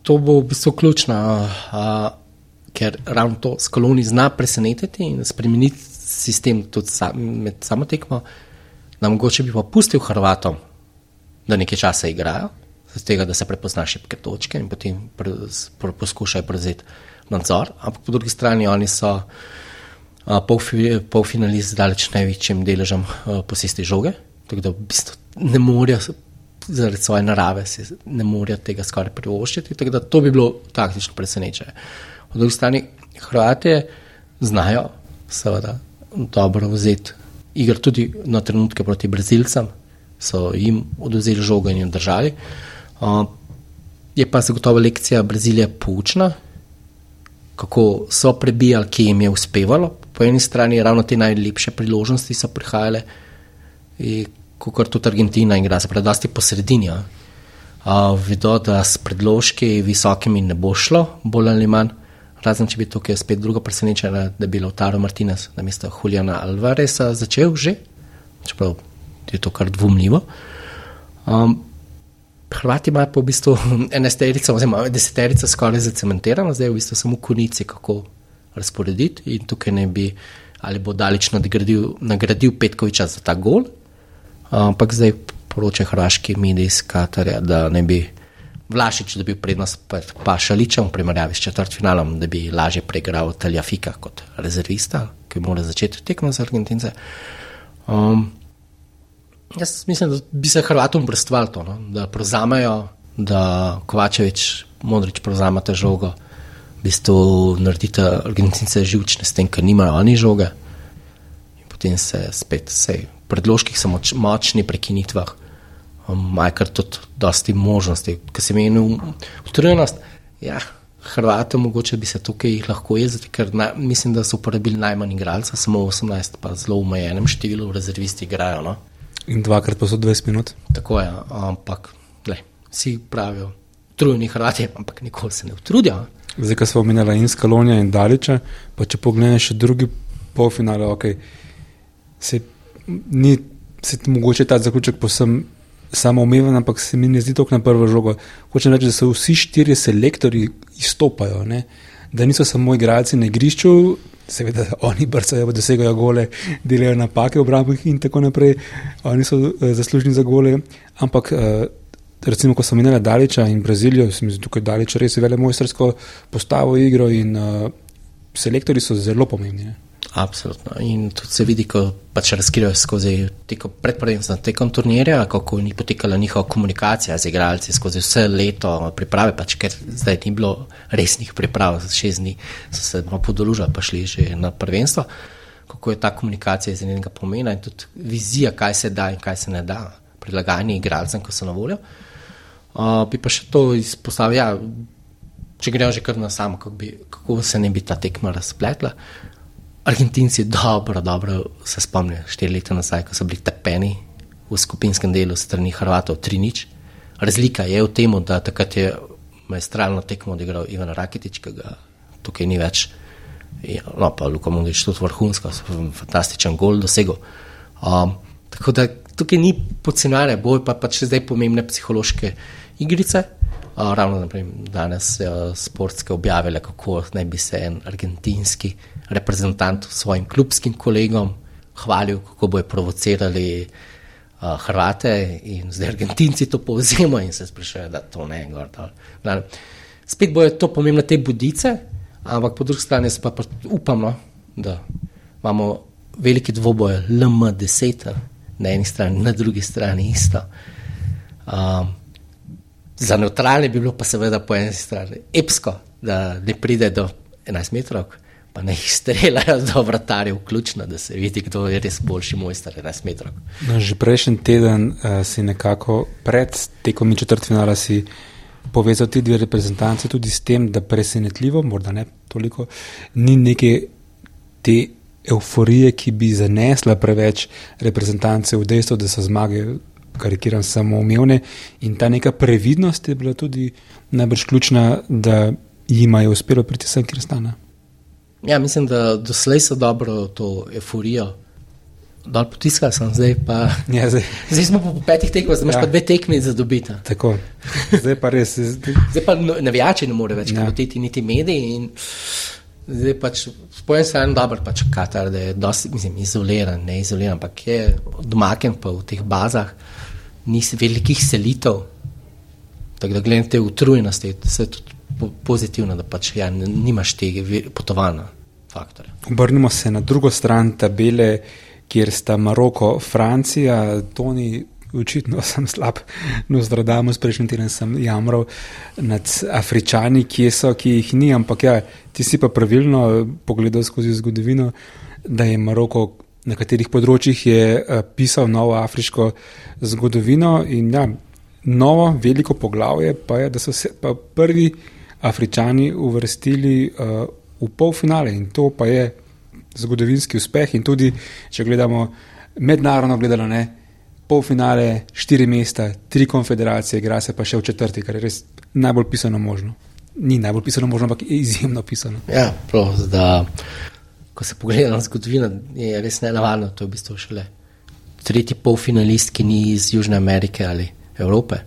To bo v bistvu ključno, uh, ker ravno to skoloni zna presenetiti in spremeniti sistem tudi sam, med samo tekmo. Da mogoče bi pa pustil Hrvatom, da nekaj časa igrajo, z tega, da se prepozna šibke točke in potem pre, pre, poskušajo prevzeti nadzor, ampak po drugi strani oni so polfinalist z daleč največjim deležem posesti žoge, tako da v bistvu ne morejo, zaradi svoje narave, ne morejo tega skoraj privoščiti. Tako da to bi bilo taktično presenečenje. Po drugi strani, Hrvatije znajo, seveda, dobro vzeti igro tudi na trenutke proti Brazilcem, so jim oduzeli žogo in jo držali. Je pa zagotovo lekcija Brazilije poučna, kako so prebijali, ki jim je uspevalo. Po eni strani ravno te najlepše priložnosti so prihajale, kot tudi Argentina in gre za prednosti po sredini. Vedo, da s predložki visokimi ne bo šlo, bolj ali manj. Razen če bi tukaj spet drugo presenečenje, da bi Lautaro Martinez na mesto Juliana Alvareza začel že, čeprav je to kar dvomljivo. Um, Hrvati imajo pa v bistvu enesterico, oziroma deseterico skoraj zacementirano, zdaj je v bistvu samo konici, kako razporediti. In tukaj ne bi ali bo daleč nadgradil, nagradil Petkoviča za ta gol, ampak zdaj poročajo hrvaški mediji iz Katarja, da ne bi Vlašič dobil prednost pred Pašaličem v primerjavi s četrtfinalom, da bi lažje pregral Taljafika kot rezervista, ki mora začeti tekmo za Argentince. Um, Jaz mislim, da bi se Hrvatom prestvali to, no? da prevzamejo, da Kovačevič, modrič prevzamete žogo, v bistvu naredite Argentince živčne s tem, ker nimajo oni žoge. In potem se spet, vse predložkih so moč, močni prekinitvah, imajo kar tudi dosti možnosti. Ker se meni utrujenost, ja, Hrvate mogoče bi se tukaj lahko jezili, ker na, mislim, da so uporabili najmanj igralcev, samo 18, pa zelo v omejenem številu rezervisti igrajo. No? In dvakrat pa so 20 minut. Tako je, ampak le, vsi pravijo, trujni hrati, ampak nikoli se ne utrudijo. Zdaj, ko smo omenjali in Skalonija in Daliča, pa če pogledaj še drugi polfinale, okay, se ni se mogoče ta zaključek posem samo omeven, ampak se mi ne zdi tako na prvo žogo. Hočem reči, da so vsi štirje selektori izstopajo, ne? da niso samo igralci na igrišču, seveda oni brcajo, dosegajo gole, delajo napake v obrambah in tako naprej, oni so uh, zaslužni za gole. Ampak, uh, recimo, ko sem menila Daliča in Brazilijo, sem jim tukaj Dalič res vele mojstersko postavo igro in uh, selektori so zelo pomembni. Ne? Absolutno. In tudi se vidi, ko pač razkrijajo skozi predprvenstvo tekom turnirja, kako ni potekala njihova komunikacija z igralci skozi vse leto priprave, pač ker zdaj ni bilo resnih priprav, za šest dni so se malo podolužili, pa šli že na prvenstvo. Kako je ta komunikacija izrednega pomena in tudi vizija, kaj se da in kaj se ne da, prilagajanje igralcem, ko so na voljo. Uh, bi pa še to izpostavil, ja, če grejo že kar na samo, kako, bi, kako se ne bi ta tekma razpletla. Argentinci dobro, dobro se spomnijo, štiri leta nazaj, ko so bili tepeni v skupinskem delu strani Hrvatov, tri nič. Razlika je v tem, da takrat je majstralno tekmo odigral Ivan Rakitič, ki ga tukaj ni več. No, pa Luka Mundič tudi vrhunsko, fantastičen gol dosegel. Um, tako da tukaj ni podcenjene, boj pa pač zdaj pomembne psihološke igrice. Ravno naprimer, danes uh, sportske objavile, kako naj bi se en argentinski reprezentant svojim klubskim kolegom hvalil, kako bojo provocirali uh, Hrvate in zdaj Argentinci to povzemajo in se sprašujejo, da to ne je gor. Spet bojo to pomembne te budice, ampak po drugi strani pa upamo, no, da imamo veliki dvoboj LM10 na eni strani, na drugi strani isto. Um, za neutralne bi bilo pa seveda po eni strani epsko, da ne pride do 11 metrov pa ne jih streljajo do vratarjev, vključno, da se vidi, kdo je res boljši mojster 11 metrov. No, že prejšnji teden uh, si nekako pred tekom četrtfinala si povezal ti dve reprezentanci tudi s tem, da presenetljivo, morda ne toliko, ni neke te euforije, ki bi zanesla preveč reprezentance v dejstvo, da so zmage, karikiram, samo umevne in ta neka previdnost je bila tudi najbrž ključna, da jim je uspelo priti sem, kjer stane. Ja, mislim, da doslej so dobro to euforijo. Dol potiskal sem, zdaj pa. Ja, zdaj. zdaj smo po petih tekmah, zdaj imaš ja. pa dve tekmi za dobiti. Tako. Zdaj pa res. Zdaj pa no, navijači ne more več ja. krititi niti mediji. Zdaj pač spojen se en dober pač Katar, da je dosti, mislim, izoliran, ne izoliran, ampak je domaken pa v teh bazah, ni velikih selitev. Tako da gledate utrujenosti, se tudi pozitivno, da pač ja, nimaš tega potovanja. Obrnimo se na drugo stran tabele, kjer sta Maroko, Francija, Toni. Očitno sem slab, no, zdradamo, prejšnji teden sem jamral nad Afričani, ki so, ki jih ni, ampak ja, ti si pa pravilno pogledal skozi zgodovino, da je Maroko na katerih področjih je uh, pisal novo afriško zgodovino in ja, novo veliko poglavje pa je, da so se pa prvi Afričani uvrstili uh, v polfinale in to pa je zgodovinski uspeh. In tudi, če gledamo mednarodno, gledano ne, polfinale, štiri mesta, tri konfederacije, igra se pa še v četrti, kar je res najbolj pisano možno. Ni najbolj pisano možno, ampak je izjemno pisano. Ja, prav, da, ko se pogleda na zgodovino, je res ne navadno, to je v bistvu šele tretji polfinalist, ki ni iz Južne Amerike ali Evrope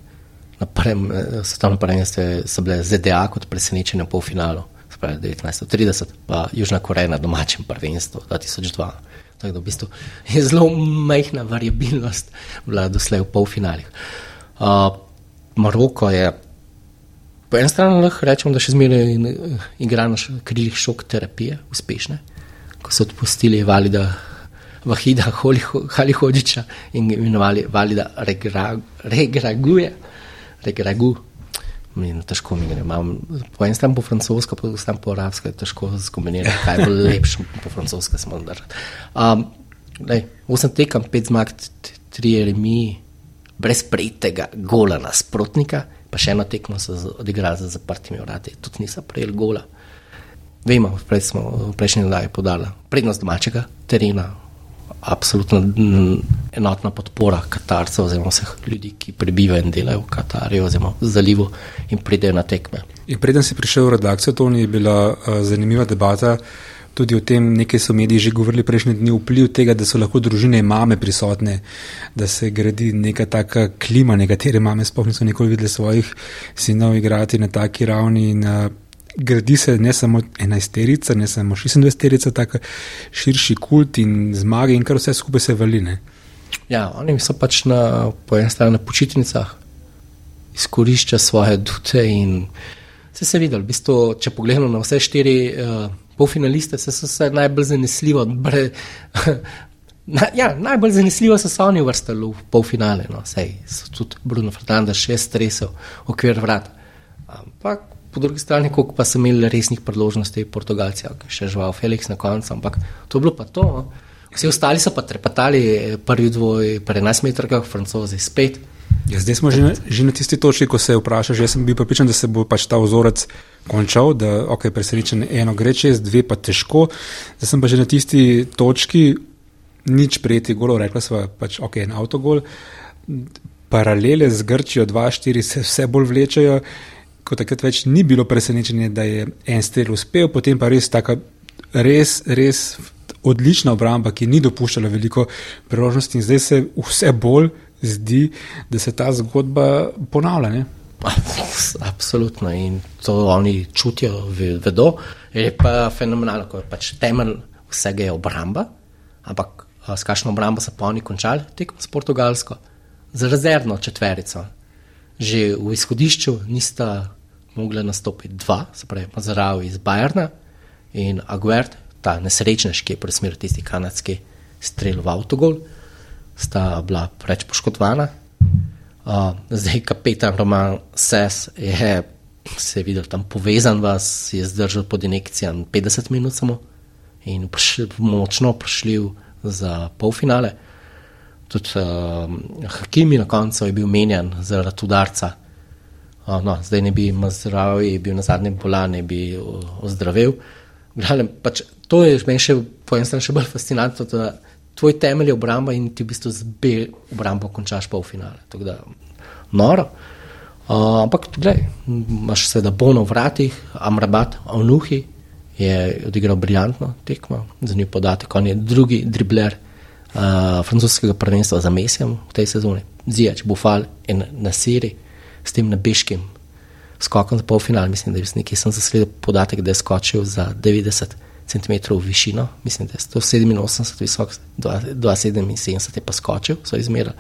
na prvem eh, svetovnem prvenstvu so bile ZDA kot presenečenje v polfinalu, spravi 1930, pa Južna Koreja na domačem prvenstvu 2002. Tako da v bistvu je zelo majhna variabilnost bila doslej v polfinalih. Uh, Maroko je po eni strani lahko rečemo, da še zmeraj igra na krilih šok terapije, uspešne, ko so odpustili valida. Vahida Halihodžiča in imenovali Valida Regraguje regregu. In težko mi gre. Mam, po enem strani po francosko, po drugem strani po arabsko, težko skombinirati, kaj bo lepše po francosko smo naredili. Um, osem tekem, pet zmag, tri remi, brez prejetega gola nasprotnika, pa še eno tekmo so odigrali za zaprtimi vrati, tudi niso prejeli gola. Vemo, prej smo v prejšnji dnevi podali prednost domačega terena, absolutno enotna podpora Katarcev, oziroma vseh ljudi, ki prebivajo in delajo v Katarju, oziroma v zalivu in pridejo na tekme. In preden si prišel v redakcijo, to ni bila uh, zanimiva debata. Tudi o tem, nekaj so mediji že govorili prejšnji dni, vpliv tega, da so lahko družine in mame prisotne, da se gradi neka taka klima. Nekatere mame sploh niso nikoli videli svojih sinov igrati na taki ravni. In, uh, gradi se ne samo enajsterica, ne samo šestindvajseterica, tako širši kult in zmage in kar vse skupaj se valine. Ja, oni so pač na, po eni strani na počitnicah, izkoriščajo svoje dute in se je videl. V bistvu, če pogledamo na vse štiri uh, polfinaliste, se so se najbolj zanesljivo. Bre, na, ja, najbolj zanesljivo so se oni uvrstili v polfinale. No, sej so tudi Bruno Fernandez še stresel okvir vrat. Ampak po drugi strani, koliko pa so imeli resnih priložnosti, Portugalci, še žival Felix na koncu, ampak to je bilo pa to. No. Vsi ostali so pa trepatali, prvi dvoj, pri 11 metrih, francozi spet. Ja, zdaj smo že na, že na tisti točki, ko se vprašaš. Jaz sem bil pripričan, da se bo pač ta vzorec končal, da ok, presenečen eno gre čez, dve pa težko. Zdaj sem pa že na tisti točki, nič prijeti golo, rekla sva pač ok, en avtogol. Paralele z Grčijo 2-4 se vse bolj vlečajo ko takrat več ni bilo presenečenje, da je en strel uspel, potem pa res tako res, res odlična obramba, ki ni dopuščala veliko priložnosti in zdaj se vse bolj zdi, da se ta zgodba ponavlja. Ne? Absolutno in to oni čutijo, vedo. Je pa fenomenalno, ko je pač temelj vsega je obramba, ampak s kakšno obrambo so pa oni končali tekmo s Portugalsko, z rezervno četverico. Že v izhodišču nista mogla nastopiti dva, se pravi, Mazarav iz Bajerna in Aguert, ta nesrečnež, ki je presmeril tisti kanadski strel v avtogol, sta bila preveč poškodovana. Uh, zdaj, kapetan Roman Ses je se je videl tam povezan, vas je zdržal pod injekcijami 50 minut samo in prišli, močno prišli za polfinale. Tudi uh, Hakimi na koncu je bil menjan zaradi udarca. Uh, no, zdaj ne bi imel zdravja, je bil na zadnjem bolan, ne bi ozdravil. Gledam, pač, to je meni še po eni strani še bolj fascinantno, da tvoj temelj je obramba in ti v bistvu z B obrambo končaš polfinale. Tako da, noro. Uh, ampak, gledaj, imaš seveda Bono v vratih, Amrabat, Avnuhi je odigral briljantno tekmo, za njih podatek, on je drugi dribler uh, francoskega prvenstva za mesem v tej sezoni, Zijač, Bufal in Nasiri s tem nebeškim skokom za polfinal, mislim, da je nekaj sem zasledil podatek, da je skočil za 90 cm višino, mislim, da je 187 visok, 277 je pa skočil, so izmerili.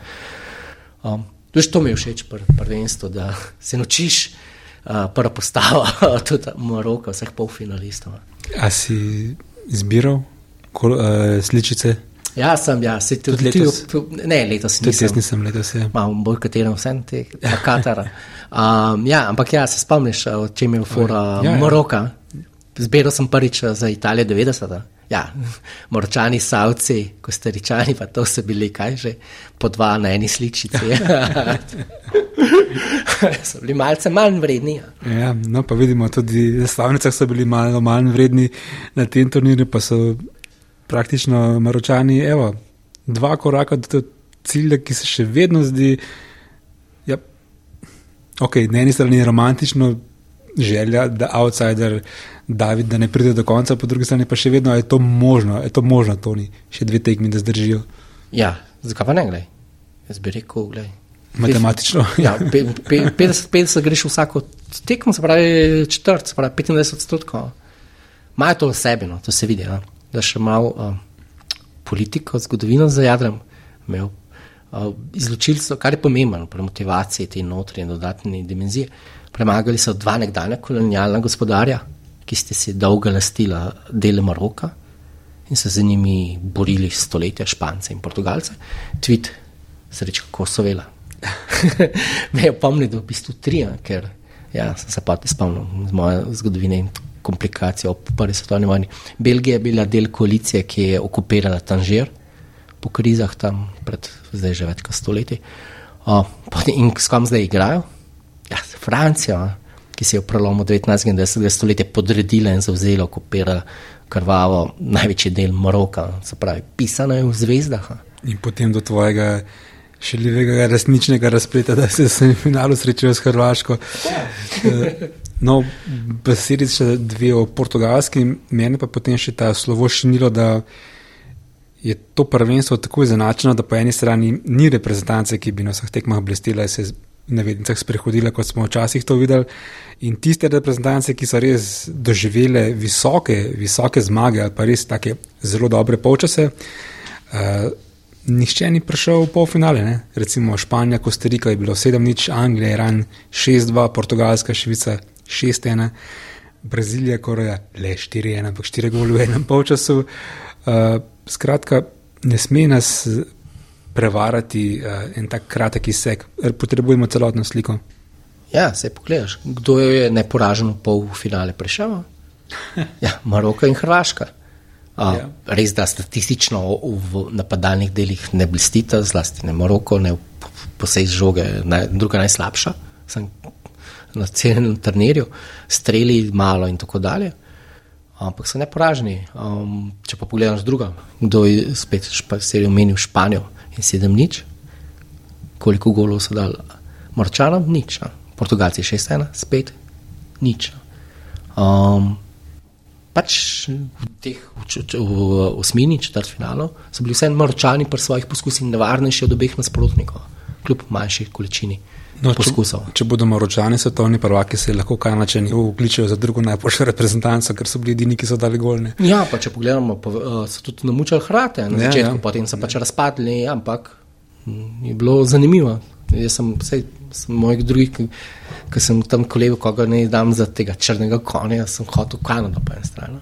Um, Tudi to mi je všeč pri prvenstvu, da se naučiš uh, prvo postavo, tudi Maroko, vseh polfinalistov. A si izbiral kol, uh, sličice? Ja, sem, ja, se tudi, tudi letos. Tudi, ne, letos nisem. Tudi jaz nisem letos, ja. Imam bolj katerim vsem teh, Katara. Um, ja, ampak ja, se spomniš, o čem je v fora ja, ja. Maroka. Zbiral sem prvič za Italijo 90. -a ja, morčani, savci, kostaričani, pa to so bili kaj že po dva na eni sličici. so bili malce manj vredni. Ja. ja, no pa vidimo tudi, da so slavnice bili malo manj vredni na tem turnirju, pa so praktično morčani, evo, dva koraka do cilja, ki se še vedno zdi. Ja, ok, na eni strani je romantično želja, da outsider. David, da ne pride do konca, po drugi strani pa še vedno je to možno, je to možno, to ni še dve tekmi, da zdržijo. Ja, zakaj pa ne gledaj? Jaz bi rekel, gledaj. Matematično. Ja, 50-50 greš vsako tekmo, se pravi četrt, se pravi 25 odstotkov. Imajo to v sebi, no, to se vidi, ja. Da še malo uh, politiko, zgodovino za jadrom imel. Uh, izločili so, kar je pomembno pri motivaciji te notranje dodatne dimenzije. Premagali so dva nekdanja kolonialna gospodarja, ki ste si dolgo lastila dele Maroka in se z njimi borili stoletja, Špance in Portugalce. Tvit, srečko Kosovela. Me je opomnil, da v bistvu tri, ker ja, sem se pa spomnil z moje zgodovine in komplikacije ob prvi svetovni vojni. Belgija je bila del koalicije, ki je okupirala Tanžir po krizah tam pred zdaj že več kot stoletji. In s kom zdaj igrajo? Ja, Francijo ki se je v prelomu 19. in 20. stoletja podredila in zauzela, okupirala krvavo največji del Maroka, se pravi, pisano je v zvezdah. In potem do tvojega šeljivega, resničnega razpleta, da se v semifinalu srečajo s Hrvaško. Eh, no, besedi še dve o portugalski, meni pa potem še ta slovo šinilo, da je to prvenstvo tako izenačeno, da po eni strani ni reprezentance, ki bi na vseh tekmah blestila in se navednicah sprehodile, kot smo včasih to videli. In tiste reprezentance, ki so res doživele visoke, visoke zmage ali pa res tako zelo dobre polčase, uh, nihče ni prišel v polfinale. Ne? Recimo Španija, Kostarika je bilo 7-0, Anglija, Iran 6-2, Portugalska, Švica 6-1, Brazilija, Koreja le 4-1, ampak 4 goli v enem polčasu. Uh, skratka, ne sme nas prevarati uh, en tak kratek izsek, potrebujemo celotno sliko. Ja, se pogledaš, kdo je neporažen v polfinale prišel? Ja, Maroko in Hrvaška. Uh, ja. Res, da statistično v, napadalnih delih ne blestita, zlasti ne Maroko, ne posebej žoge, naj, druga najslabša. Sem na celem turnirju, streli malo in tako dalje. Ampak so neporaženi. Um, če pa pogledaš druga, kdo je spet se je omenil Španijo, in sedem nič. Koliko golov so dali Morčanom? Nič. A. Portugalci šest ena, spet nič. Um, pač v teh osmini, četrt finalov, so bili vseeno Morčani pri svojih poskusih nevarnejši od obeh nasprotnikov, kljub manjši količini No, če, poskusov. če bodo Maročani svetovni prvaki, se lahko Kanačani vkličejo za drugo najboljšo reprezentanco, ker so bili edini, ki so dali golne. Ja, pa če pogledamo, pa, uh, so tudi namučali hrate na Ja, začetku, ja. potem so pač razpadli, ampak mm, je bilo zanimivo. Jaz sem sem mojih drugih, ki, ki sem tam kolegu, koga ne dam za tega črnega konja, sem hotel v Kanado po eni strani.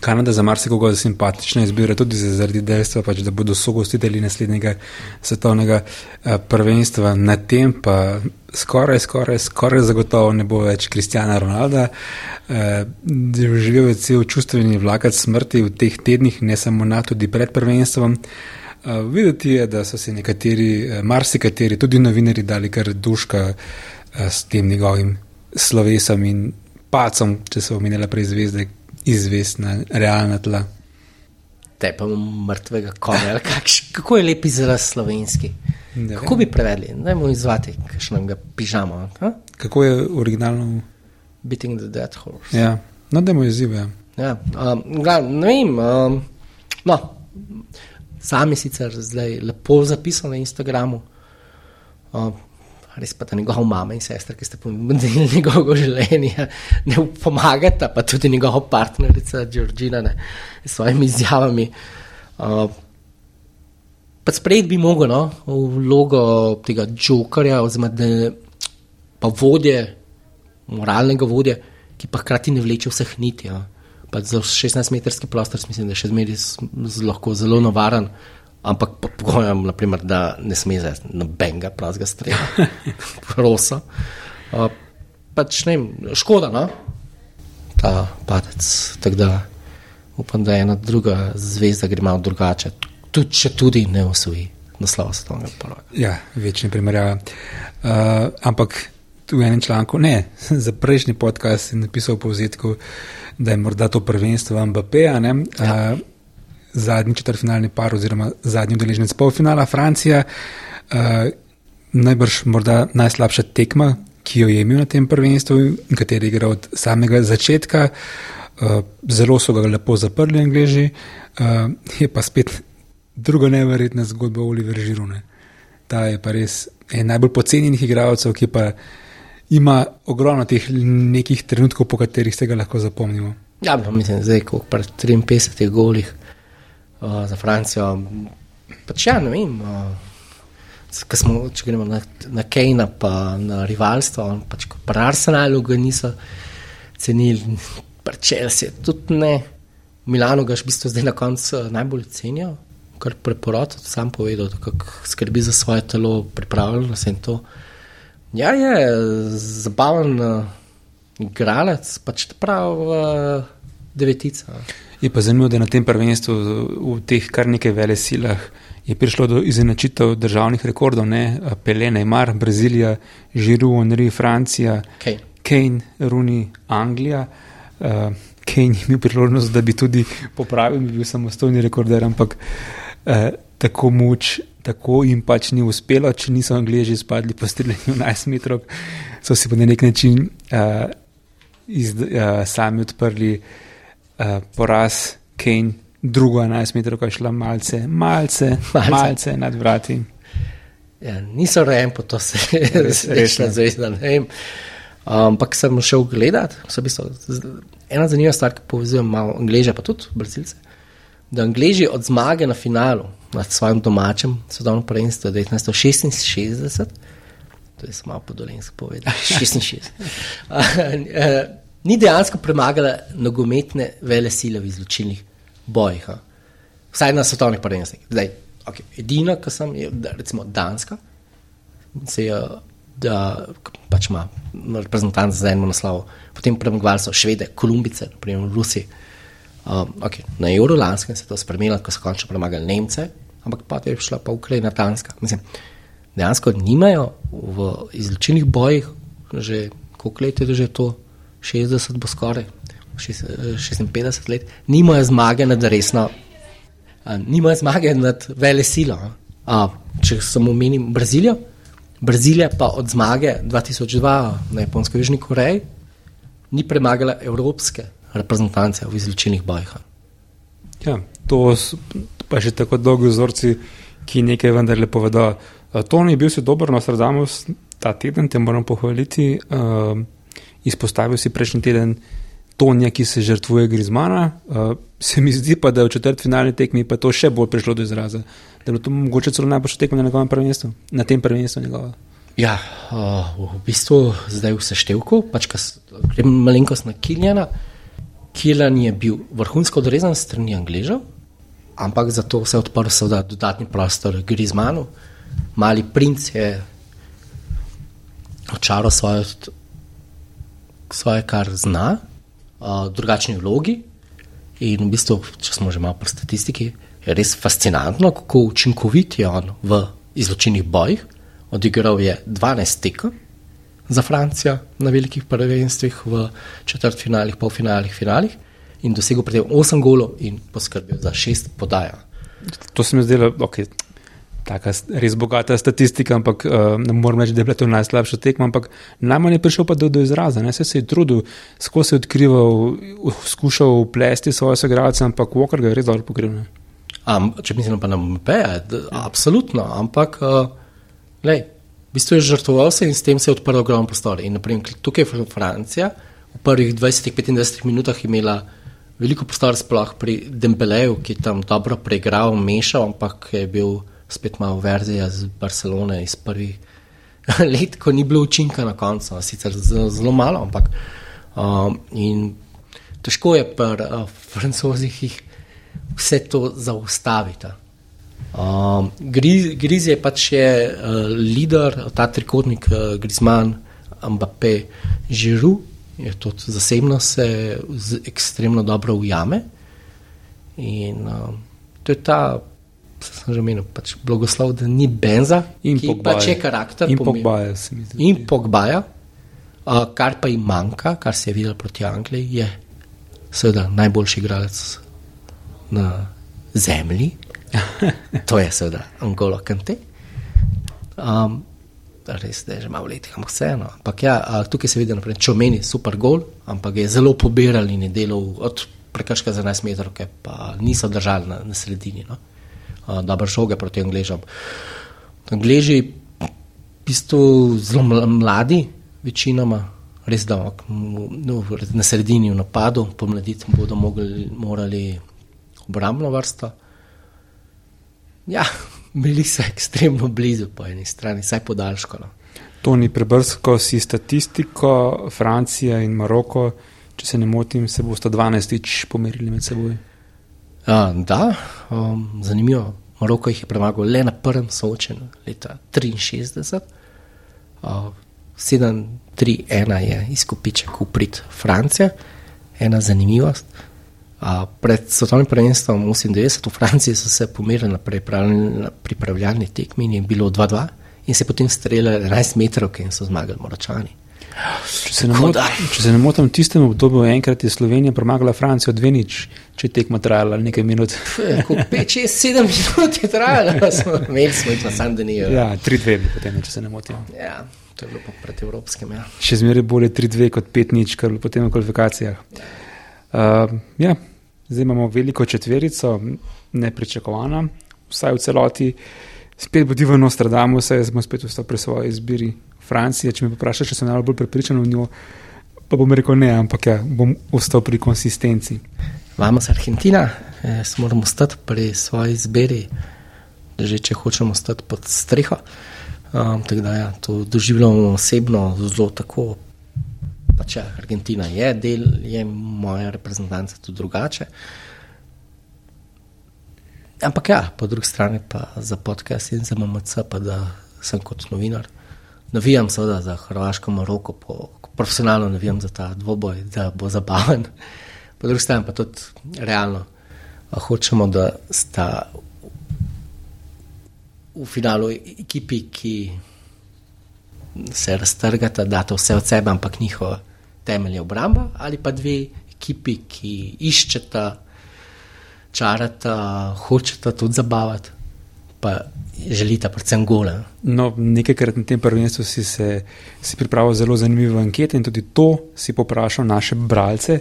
Kanada za marsikoga je simpatična izbira, tudi zaradi dejstva, pač, da bodo sogostitelji naslednjega svetovnega eh, prvenstva. Na tem pa skoraj, skoraj, skoraj zagotovo ne bo več Kristjana Ronalda. Eh, Živel je cel čustveni vlakac smrti v teh tednih, ne samo na, tudi pred prvenstvom. Uh, videti je, da so se nekateri, eh, marsikateri, tudi novinari, dali kar duška s tem njegovim slovesom in pacom, če so omenjala prej zvezde, izvest na realna tla. Te pa imamo mrtvega konja. kakš- Kako je lep izraz slovenski? Ne Kako vem. bi prevedli? Dajmo izvati, kakšno ga pižamo. Ha? Kako je originalno? Beating the dead horse. Ja, no, da mu izziv. Ja. Ja, um, ne vem. Um, no, sam je sicer zdaj lepo zapisal na Instagramu. Um, res pa da njegova mama in sestra, ki sta pomenili njegovo življenje, ne pomagata, pa tudi njegova partnerica Georgina ne, s svojimi izjavami. Uh, pa sprejeti bi mogel no, vlogo tega jokerja, oziroma da, pa vodje, moralnega vodje, ki pa hkrati ne vleče vseh niti. Ja. Pa za 16-metrski prostor mislim, da je še zmeraj s- z- lahko zelo navaren, ampak pod pogojem, naprimer, da ne sme za nobenega prazga strela, prosa. Uh, pač ne škoda, no? ta padec. Tako da upam, da ena druga zvezda gre malo drugače, tudi če tudi ne osvoji naslova svetovnega prvaka. Ja, večni primerjava. Uh, ampak v enem članku, ne, za prejšnji podcast sem napisal v povzetku, da je morda to prvenstvo Mbappéja, ne. Ja. Uh, zadnji četrtfinalni par oziroma zadnji udeleženec polfinala Francija, uh, najbrž morda najslabša tekma, ki jo je imel na tem prvenstvu in kateri je igral od samega začetka. Uh, zelo so ga lepo zaprli, angliži, uh, je pa spet druga neverjetna zgodba Oliver Žirune. Ta je pa res en najbolj pocenjenih igralcev, ki pa ima ogromno teh nekih trenutkov, po katerih se ga lahko zapomnimo. Ja, mislim, zdaj, ko pri 53 golih uh, za Francijo, pač ja, ne vem. Uh, smo, če gremo na, na Kejna, pa na rivalstvo, pač pri Arsenalu ga niso cenili, pri Chelsea tudi ne. Milano ga v bistvu zdaj na koncu najbolj cenijo, kar preporod, sam povedal, da skrbi za svoje telo, pripravljenost in to. Ja, je zabaven uh, igralec, pač prav uh, devetica. Je pa zanimivo, da na tem prvenstvu v teh kar nekaj vele silah je prišlo do izenačitev državnih rekordov, ne Pele, Neymar, Brazilija, Žiru, Henri, Francija, Okay. Kane, Runi, Anglija. Uh, Kane je imel priložnost, da bi tudi popravil, bi bil samostojni rekorder, ampak uh, tako moč, tako jim pač ni uspelo, če niso Angliji spadli po streljanju 11 metrov, so si pa na nek način uh, iz, uh, sami odprli uh, poraz Kane, drugo 11 metrov, ki je šla malce, malce, Malce. malce, nad vrati. Ja, niso rejem po to, se Res- res ne. zvezda. Ampak sem šel gledat, so z- ena zanimiva stvar, ki povezuje malo Angleže, pa tudi Brazilce. Da Angleži od zmage na finalu nad svojim domačim svetovnim prvenstvom 1966, to je samo podolensko povedal, 66, a, eh, ni dejansko premagala nogometne vele sile v izločilnih bojih. a. Vsaj na svetovnih prvenstvih. Zdaj, okay, edina, ki sem, je da, recimo Danska, se je, da pač ima reprezentant za eno naslov, potem premagovali so Švede, Kolumbice, naprimer Rusi. Um, okay. Na Eurolanskem se je to spremenilo, ko so končno premagali Nemce, ampak pa je šla pa Ukrajina, Danska. Mislim, dejansko nimajo v izločilnih bojih, že koliko let je že to, 60 bo skoraj, šest- eh, 56 let, nimajo zmage nad resno nimajo zmage nad vele silo. a. Če samo omenim Brazilijo, Brazilija pa od zmage 2002 na Japonsko Južni Koreji ni premagala evropske reprezentance v izločilnih bojih. Ja, to pa že tako dolgi vzorci, ki nekaj vendarle povedo. Toni je bil si dober, Nostradamus, ta teden te moram pohvaliti. Uh, izpostavil si prejšnji teden Tonija, ki se žrtvuje Grizmana. Uh, se mi zdi pa, da je v četrt finalni tekmi pa to še bolj prišlo do izraza. Da je to mogoče celo najboljša tekma na njegovem prvenstvu, na tem prvenstvu njegova. Ja, uh, v bistvu zdaj v seštevku, pač grem malenkost na Kiljana. Kiljan je bil vrhunsko odrezan strani Angležev, ampak zato se je odprl seveda dodatni prostor Grizmanu. Mali princ je očaral svoje, svoje kar zna, uh, drugačni vlogi. In v bistvu, če smo že malo pri statistiki, je res fascinantno, kako učinkovit je on v izločenih bojih. Odigral je 12 tekem za Francijo na velikih prvenstvih, v četrtfinalih, polfinalih, finalih in dosegel pri tem 8 golov in poskrbel za 6 podaja. To se mi zdelo, ok, tako res bogata statistika, ampak uh, ne morem reči, da je bila to najslabša tekma, ampak najmanj je prišel pa do, do izraza. Ne? Se je trudil, skozi je odkrival, skušal plesti svoje soigralce, ampak Walker ga je res dobro pokril. Um, če mislim pa na MP, absolutno, ampak uh, lej, v bistvu je žrtvoval se in s tem se je odprl ogromen prostor. In naprimer, tukaj je Francija v prvih 20-25 minutah imela veliko prostora, sploh pri Dembeleju, ki je tam dobro preigral, mešal, ampak je bil spet malo verzija z Barcelone iz prvih let, ko ni bilo učinka na koncu, sicer zelo, malo, ampak um, in težko je pri uh, francozih vse to zaustaviti. Um, Griz, Griz je pač je uh, voditelj, ta trikotnik, uh, Grizman, Mbappé, Žiru, je to zasebno se ekstremno dobro ujame. In um, to je ta sem že omenil, pač blagoslov, da ni benza in ki pač je karakter. In pogbaja, se mi zdi. In pogbaja, uh, kar pa jim manjka, kar se je videlo proti Angliji, je seveda najboljši igralec na zemlji. to je seveda Angola Kante. Um, res je že malo let, ampak vseeno. Ampak ja, tukaj se vidi, da je meni super gol, ampak je zelo pobiral in je delal od prekrška za 11 metrov, pa niso držali na, na sredini. No? Dobre žoge proti Angležom. Angleži, v bistvu zelo mladi, večinoma, res da no, na sredini v napadu, pomladiti bodo mogli, morali obrambno vrsto. Ja, bili so ekstremno blizu po eni strani, saj podaljško. No. To ni prebrsko, si statistiko, Francija in Maroko, če se ne motim, se bosta 12-tič pomerili med seboj. A, da, um, zanimivo. Maroko jih je premagal le na prvem soočenju leta 63. Uh, 7-3-1 je izkupiček uprit Francije, ena zanimivost. Uh, pred svetovnim prvenstvom 98 v Franciji so se pomerili na pripravljalni tekmi in je bilo 2-2 in se potem streljali 11 metrov in so zmagali Moročani. Če se, mot, če se ne motim, v tistem obdobju enkrat je Slovenija premagala Francijo dve nič, če tekma trajala nekaj minut. 5-6-7 minut je trajala, smo imeli smo jih na Sandenijo. Ja, 3-2, potem, če se ne motim. Ja, to je bilo pred evropskim. Ja. Še zmeraj bolje 3-2 kot 5 nič, kar je bilo potem v kvalifikacijah. Uh, ja, zdaj imamo veliko četverico, nepričakovana, vsaj v celoti. Spet bodi v Nostradamu, saj smo spet vstali pri svoji izbiri Francije. Če me vprašaš, če sem najbolj prepričan v njo, pa bom rekel ne, ampak ja, bom ostal pri konsistenci. Vamo z Argentina, jaz moram ostati pri svoji izbiri, že če hočemo ostati pod streho. Um, da ja, to doživljamo osebno zelo tako. Pač ja, Argentina je del, je moja reprezentanca tudi drugače. Ampak ja, po drugi strani pa za podcast in za MMC, pa da sem kot novinar. Navijam seveda za Hrvaško, Maroko, po, profesionalno navijam za ta dvoboj, da bo zabaven. Po drugi strani pa tudi realno hočemo, da sta v finalu ekipi, ki se raztrgata, da to vse od sebe, ampak njihov temelj je obramba, ali pa dve ekipi, ki iščeta čarata, hočeta tudi zabavati, pa želita predvsem gole. No, nekajkrat na tem prvenstvu si se si pripravil zelo zanimive ankete in tudi to si poprašal naše bralce.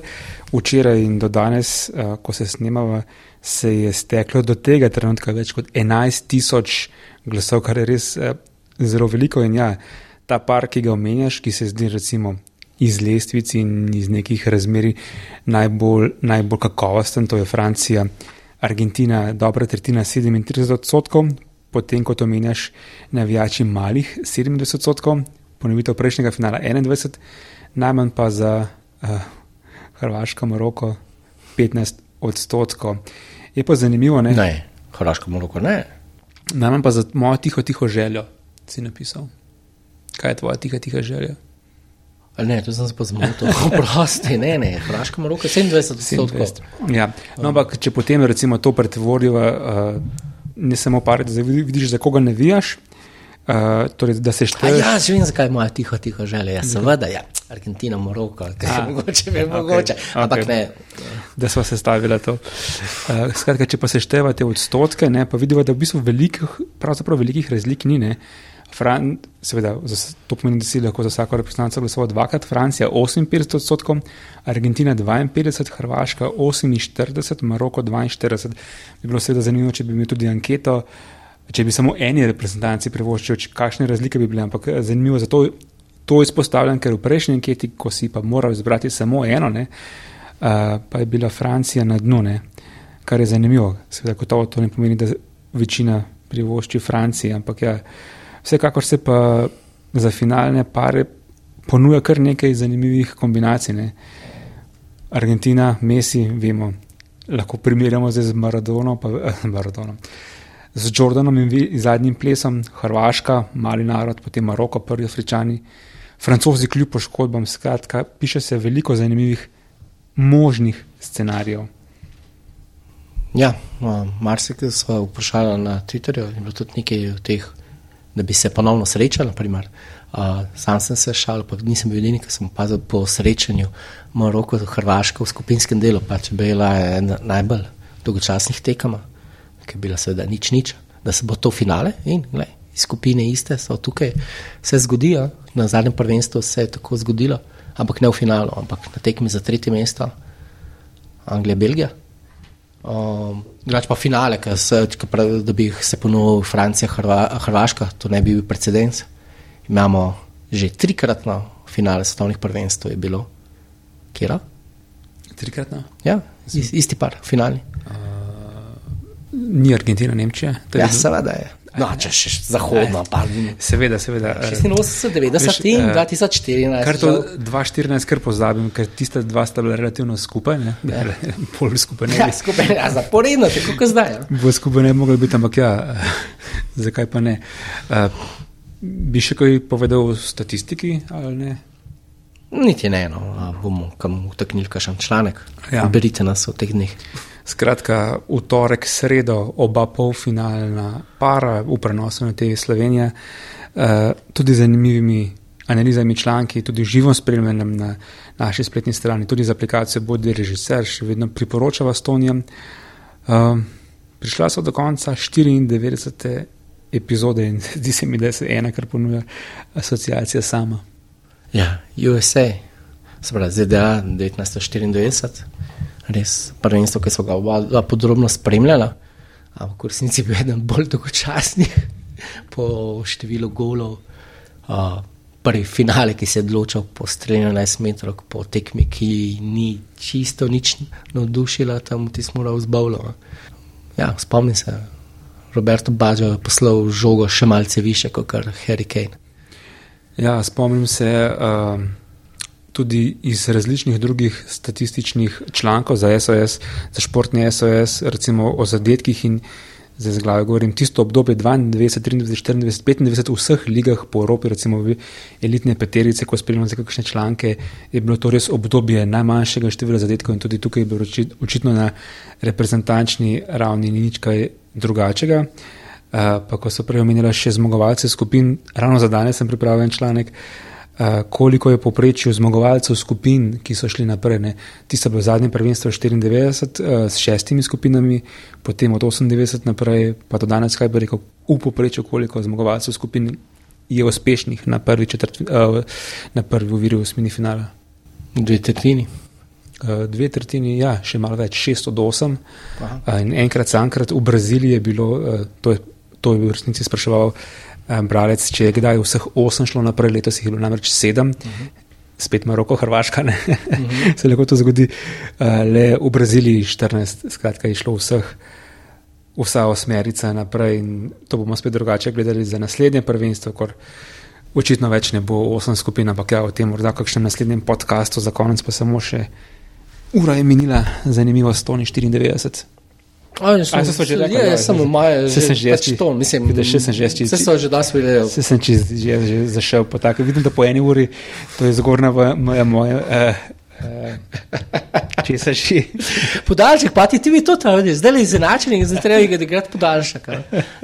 Včeraj in do danes, uh, ko se snemava, se je steklo do tega trenutka več kot 11 tisoč glasov, kar je res eh, zelo veliko. In ja, ta par, ki ga omenjaš, ki se zdi recimo iz lestvic in iz nekih razmeri najbolj, najbolj kakovosten, to je Francija, Argentina, dobra tretjina 37 odstotkov, potem kot omenjaš navijači malih 70 odstotkov, ponovitev prejšnjega finala 21, najmanj pa za uh, Hrvaško, Maroko 15 odstotkov. Je pa zanimivo, ne? Ne, Hrvaško, Maroko ne. Najmanj pa za mojo tiho, tiho željo si napisal. Kaj je tvoja tiha, tiha želja? Ne, to sem se pa zmotil. Prosti, ne, ne, Hrvaška, Maroko 27 odstotkov. Ja, no, ampak če potem recimo to pretvorijo, uh, ne samo par, da vidiš, za koga ne vijaš. Uh, torej, da se šteješ. Ja, že vem, zakaj imajo tiho, tiho želje. Ja, seveda, ja. Argentina, Moroko, kaj je mogoče, okay. mogoče. Ampak okay. ne. Da smo se stavili to. Uh, skratka, če pa se števate odstotke, ne, pa vidimo, da v bistvu velikih, pravzaprav velikih razlik ni. Ne. Fran, seveda, to pomeni, da si lahko za vsako reprezentanco glasoval dvakrat, Francija 58 odstotkov, Argentina 52, Hrvaška 48, Maroko 42. Bi bilo seveda zanimivo, če bi imeli tudi anketo, če bi samo eni reprezentanci privoščili, kakšne razlike bi bile, ampak zanimivo za to, izpostavljam, ker v prejšnji anketi, ko si pa moral izbrati samo eno, ne, uh, pa je bila Francija na dnu, ne, kar je zanimivo. Seveda, gotovo to ne pomeni, da večina privošči Franciji, ampak ja. Vsekakor se pa za finalne pare ponuja kar nekaj zanimivih kombinacij. Ne. Argentina, Messi, vemo, lahko primerjamo z Maradonom, pa, eh, Maradonom. Z Jordanom in zadnjim plesom, Hrvaška, mali narod, potem Maroko, prvi Afričani, francozi, kljub poškodbam. Skratka, piše se veliko zanimivih možnih scenarijev. Ja, no, marsikaj so vprašali na Twitterju in tudi nekaj teh da bi se ponovno srečali. Uh, sam sem se šal, pa nisem bil edini, ki sem opazil po srečanju Maroko, Hrvaško v skupinskem delu, pač bila je ena najbolj dolgočasnih tekem, ki je bila seveda nič nič, da se bo to finale in gled, skupine iste so tukaj, se zgodijo, na zadnjem prvenstvu se je tako zgodilo, ampak ne v finalu, ampak na tekmi za tretje mesto, Anglija, Belgija. Um, Drugač pa finale, se, pravi, da bi se ponovil Francija, Hrva, Hrvaška, to ne bi bil precedens. Imamo že trikratno finale svetovnih prvenstv, je bilo. Kjer? Trikratno? Ja, is, isti par, finali. Uh, ni Argentina, Nemčija. Ja, seveda je. No, če še zahodno, pa ne. Seveda, seveda. 86, 90 in 2014. Kar to 2014, kar pozabim, ker tiste dva sta bila relativno skupaj, ne? Ja. Pol skupaj ne. Ja, skupaj ja, zaporedno, tako kot zdaj. Ja. Bo skupaj ne mogli biti, ampak ja, zakaj pa ne. Uh, bi še kaj povedal o statistiki ali ne? Niti ne, no, bomo kam utaknili kakšen članek. Ja. Berite nas v teh dneh. Skratka, v torek, sredo, oba polfinalna para v prenosu na TV Slovenije, uh, tudi z zanimivimi analizami članki, tudi živo spremljanjem na naši spletni strani, tudi z aplikacijo Bodi režiser, še vedno priporočava Stonijam. Uh, eh, prišla so do konca 94. epizode in zdi se mi, da je ena, kar ponuja asociacija sama. Ja, USA, se pravi ZDA 1994 res prvenstvo, ki so ga oba podrobno spremljala, ampak v resnici je bil eden bolj dolgočasnih po številu golov. Uh, prvi finale, ki se je odločil po streljanju 11 metrov, po tekmi, ki ni čisto nič navdušila, tam ti smo morali zbavljati. Ja, spomnim se, Roberto Baggio je poslal žogo še malce više kot Harry Kane. Ja, spomnim se. Uh tudi iz različnih drugih statističnih člankov za SOS, za športni SOS, recimo o zadetkih in zdaj z glave govorim, tisto obdobje 92, 93, 94, 95 v vseh ligah po Evropi, recimo v elitne peterice, ko spremljamo za kakšne članke, je bilo to res obdobje najmanjšega števila zadetkov in tudi tukaj je bilo očitno na reprezentančni ravni ni nič kaj drugačega. Uh, pa ko so prej omenjala še zmagovalce skupin, ravno za danes sem pripravil en članek, uh, koliko je poprečju zmagovalcev skupin, ki so šli naprej. Ne. Ti so bili v zadnjem prvenstvu 94 uh, s šestimi skupinami, potem od 98 naprej, pa do danes, kaj bi rekel, v poprečju, koliko zmagovalcev skupin je uspešnih na prvi, četrt, uh, na prvi uviri v osmini finala. Dve tretjini. dve tretjini, ja, še malo več, 6 od 8. Aha. In enkrat, sankrat v Braziliji je bilo, to, je, to je v resnici spraševal uh, bralec, če je kdaj vseh 8 šlo naprej, letos jih je bilo namreč 7. Uh -huh. Spet Maroko, Hrvaška, ne. Uh -huh. se lahko to zgodi. Uh, le v Braziliji 14, skratka, je šlo vseh, vsa osmerica naprej in to bomo spet drugače gledali za naslednje prvenstvo, kor očitno več ne bo osem skupin, ampak ja, o tem morda kakšnem naslednjem podkastu, za konec pa samo še ura je minila, zanimivo, 194. A, A, se so že rekli, Ja, sem v maju, Se sem že pač to, mislim, vidiš, še sem že čisto- Vse so že das videli. Se sem čez že, že zašel po tako. Vidim, da po eni uri, to je zgornja moja, moja uh, če se že. Podaljšek, pa ti ti vi to tam vidiš, zdaj je izenačen in zdaj treba ga igrati podaljšek.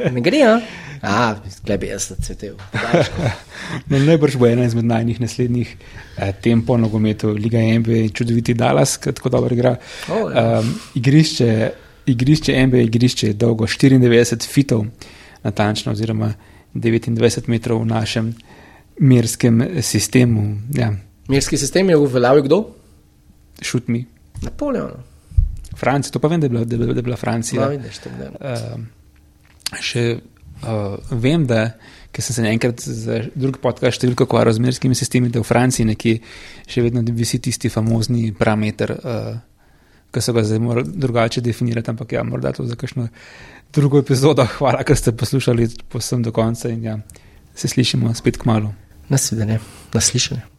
Ne gre, a? A, glebi, jaz sem cvetel. No, najbrž bo ena izmed najnih naslednjih uh, tem po nogometu, Liga MB, čudoviti Dallas, ki tako dobro igra. O, ja. um, igrišče, igrišče MB, igrišče je dolgo 94 fitov, natančno, oziroma 29 metrov v našem merskem sistemu. Ja, Mirski sistem je uveljavil kdo? šut mi. Napoleon. Francija, to pa vem, da je bila, da je bila, da je bila Francija. Ja, vidiš. Uh, še uh, vem, da ker sem se enkrat za drugi podcast številko ukvarjal z merskimi sistemi, da v Franciji nekje še vedno visi tisti famozni parameter, uh, ki so ga zdaj morali drugače definirati, ampak ja, morda to za kakšno drugo epizodo. Hvala, ker ste poslušali posem do konca in ja, se slišimo spet k malu. Nasvidenje, naslišanje.